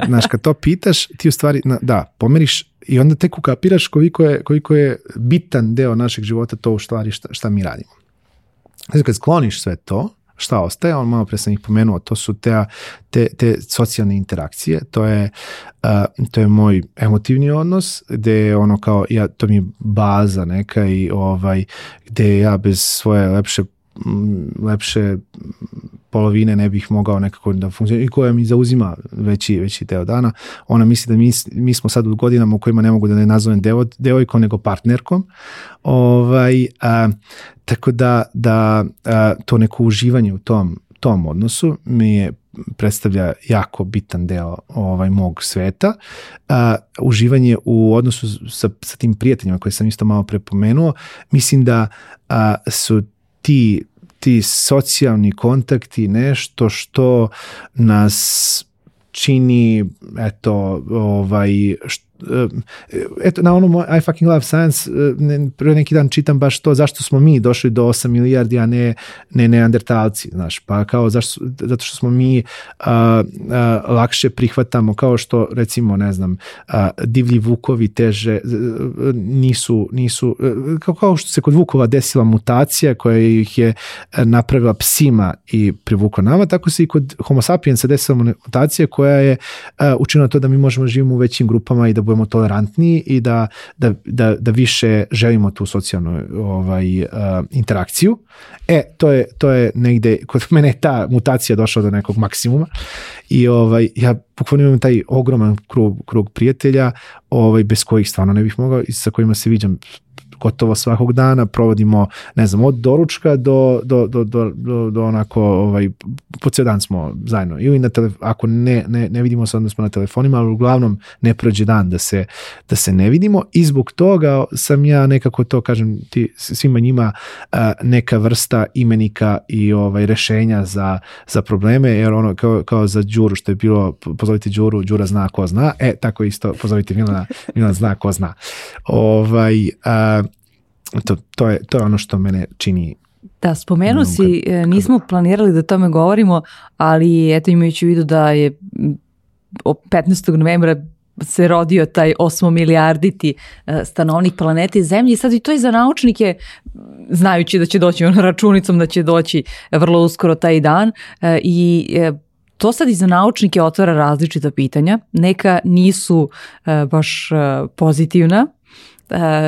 znaš, kad to pitaš, ti u stvari, da, pomeriš i onda tek ukapiraš koliko je, koliko je bitan deo našeg života to u stvari šta, šta mi radimo. Znači, kad skloniš sve to, šta ostaje, on malo pre sam ih pomenuo, to su te, te, te socijalne interakcije, to je, uh, to je moj emotivni odnos, gde je ono kao, ja, to mi je baza neka i ovaj, gde ja bez svoje lepše lepše polovine ne bih mogao nekako da funkcioniše i koja mi zauzima veći, veći deo dana. Ona misli da mi, mi smo sad u godinama u kojima ne mogu da ne nazovem devo, devojkom nego partnerkom. Ovaj, a, tako da, da a, to neko uživanje u tom, tom odnosu mi je predstavlja jako bitan deo ovaj mog sveta. A, uživanje u odnosu sa, sa tim prijateljima koje sam isto malo prepomenuo, mislim da a, su ti ti socijalni kontakti nešto što nas čini eto ovaj što, eto, na onom I fucking love science, ne, pre neki dan čitam baš to zašto smo mi došli do 8 milijardi, a ne, ne neandertalci, znaš, pa kao zašto, zato što smo mi a, a, lakše prihvatamo, kao što recimo, ne znam, a, divlji vukovi teže nisu, nisu kao, kao što se kod vukova desila mutacija koja ih je napravila psima i privukla nama, tako se i kod homo sapiensa desila mutacija koja je a, učinila to da mi možemo živimo u većim grupama i da budemo tolerantniji i da, da, da, da više želimo tu socijalnu ovaj, uh, interakciju. E, to je, to je negde, kod mene ta mutacija došla do nekog maksimuma i ovaj, ja bukvalno imam taj ogroman krug, krug prijatelja ovaj, bez kojih stvarno ne bih mogao i sa kojima se viđam gotovo svakog dana, provodimo, ne znam, od doručka do, do, do, do, do, do onako, ovaj, po cijel dan smo zajedno. Ili na tele, ako ne, ne, ne vidimo se, onda smo na telefonima, ali uglavnom ne prođe dan da se, da se ne vidimo i zbog toga sam ja nekako to, kažem, ti, svima njima neka vrsta imenika i ovaj rešenja za, za probleme, jer ono, kao, kao za Đuru, što je bilo, pozovite Đuru, Đura zna ko zna, e, tako isto, pozovite Milana, Milan zna ko zna. Ovaj, a, to, to, je, to je ono što mene čini Da, spomenu si, e, nismo planirali da tome govorimo, ali eto imajući u vidu da je 15. novembra se rodio taj osmo milijarditi e, stanovnik planete Zemlje i sad i to je za naučnike, znajući da će doći ono računicom, da će doći vrlo uskoro taj dan e, i to sad i za naučnike otvara različita pitanja. Neka nisu baš pozitivna,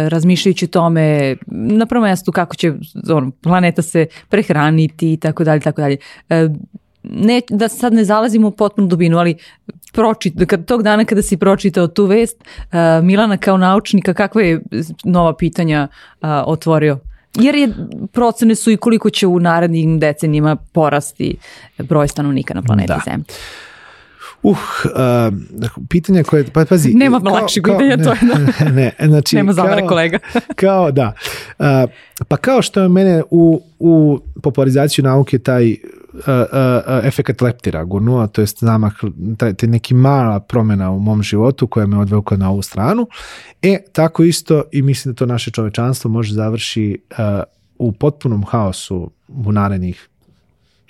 razmišljajući o tome na prvom mjestu kako će on, planeta se prehraniti i tako dalje, tako dalje. Ne, da sad ne zalazimo u potpunu dubinu, ali pročit, kad, tog dana kada si pročitao tu vest, Milana kao naučnika, kakve je nova pitanja otvorio? Jer je procene su i koliko će u narednim decenijima porasti broj stanovnika na planeti da. Zemlji. Uh, uh, pitanje koje, pa pazi. Nema lakšeg pitanja, to je da. Ne, znači, Nema zavara kolega. kao, da. Uh, pa kao što je mene u, u popularizaciju nauke taj uh, uh, uh, efekat leptira gurnuo, to jest zamah, taj, taj neki mala promena u mom životu koja me odvukla na ovu stranu. E, tako isto i mislim da to naše čovečanstvo može završi uh, u potpunom haosu u narednih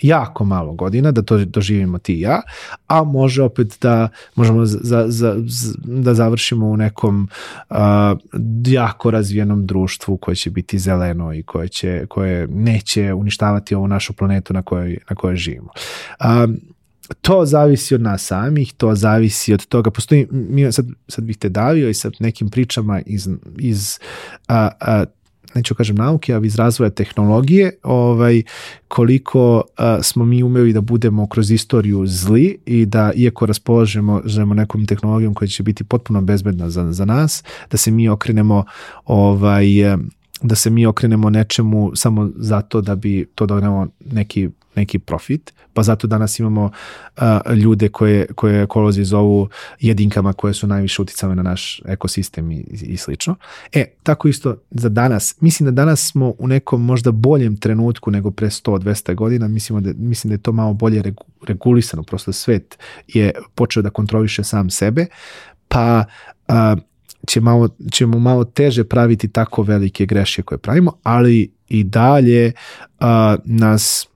jako malo godina da to doživimo ti i ja, a može opet da možemo za, za, za, da završimo u nekom uh, jako razvijenom društvu koje će biti zeleno i koje, će, koje neće uništavati ovu našu planetu na kojoj, na kojoj živimo. Um, to zavisi od nas samih, to zavisi od toga, postoji, mi sad, sad bih te davio i sa nekim pričama iz, iz a, a, neću kažem nauke, ali iz razvoja tehnologije, ovaj, koliko a, smo mi umeli da budemo kroz istoriju zli i da iako raspolažemo žemo nekom tehnologijom koja će biti potpuno bezbedna za, za nas, da se mi okrenemo ovaj, da se mi okrenemo nečemu samo zato da bi to donelo neki neki profit, pa zato danas imamo uh, ljude koje, koje ekolozi zovu jedinkama koje su najviše uticale na naš ekosistem i, i slično. E, tako isto za danas. Mislim da danas smo u nekom možda boljem trenutku nego pre 100-200 godina. Mislimo da, mislim da je to malo bolje regulisano. Prosto svet je počeo da kontroliše sam sebe, pa uh, će malo, ćemo malo teže praviti tako velike greške koje pravimo, ali i dalje uh, nas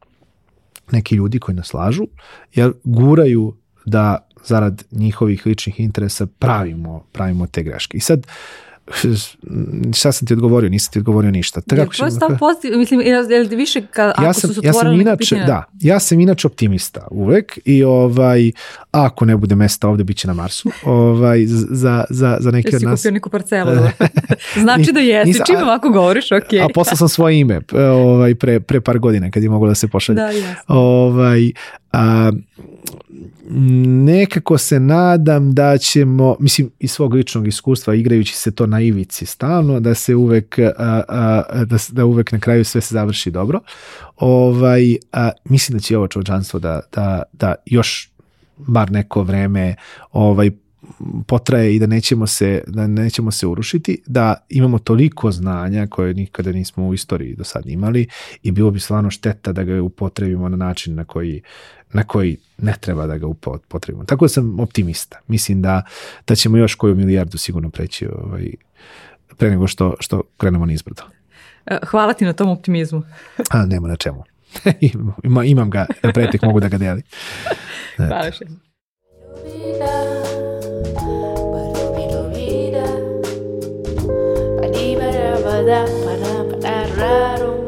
neki ljudi koji nas lažu, jer guraju da zarad njihovih ličnih interesa pravimo, pravimo te greške. I sad, uh, šta sam ti odgovorio, nisam ti odgovorio ništa. Tako ja, tvoj stav pozitiv, mislim, je li više ka, ako ja sam, su ja sam inače, Da, ja sam inače optimista uvek i ovaj, ako ne bude mesta ovde, bit će na Marsu. Ovaj, za, za, za neke od nas. Jesi kupio neku parcelu? znači da jesi, nisam, čim ovako govoriš, ok. A poslao sam svoje ime ovaj, pre, pre par godina kad je moglo da se pošalje. Da, jasno. Ovaj, a, nekako se nadam da ćemo, mislim, iz svog ličnog iskustva igrajući se to na ivici stalno, da se uvek, a, a, da, da uvek na kraju sve se završi dobro. Ovaj, a, mislim da će ovo čovječanstvo da, da, da još bar neko vreme ovaj potraje i da nećemo se da nećemo se urušiti, da imamo toliko znanja koje nikada nismo u istoriji do sad imali i bilo bi stvarno šteta da ga upotrebimo na način na koji na koji ne treba da ga upotrebimo. Tako da sam optimista. Mislim da, da ćemo još koju milijardu sigurno preći ovaj, pre nego što, što krenemo nizbrdo. E, hvala ti na tom optimizmu. A, nema na čemu. Ima, imam ga, na pretek mogu da ga delim. Hvala še. Para, para, raro.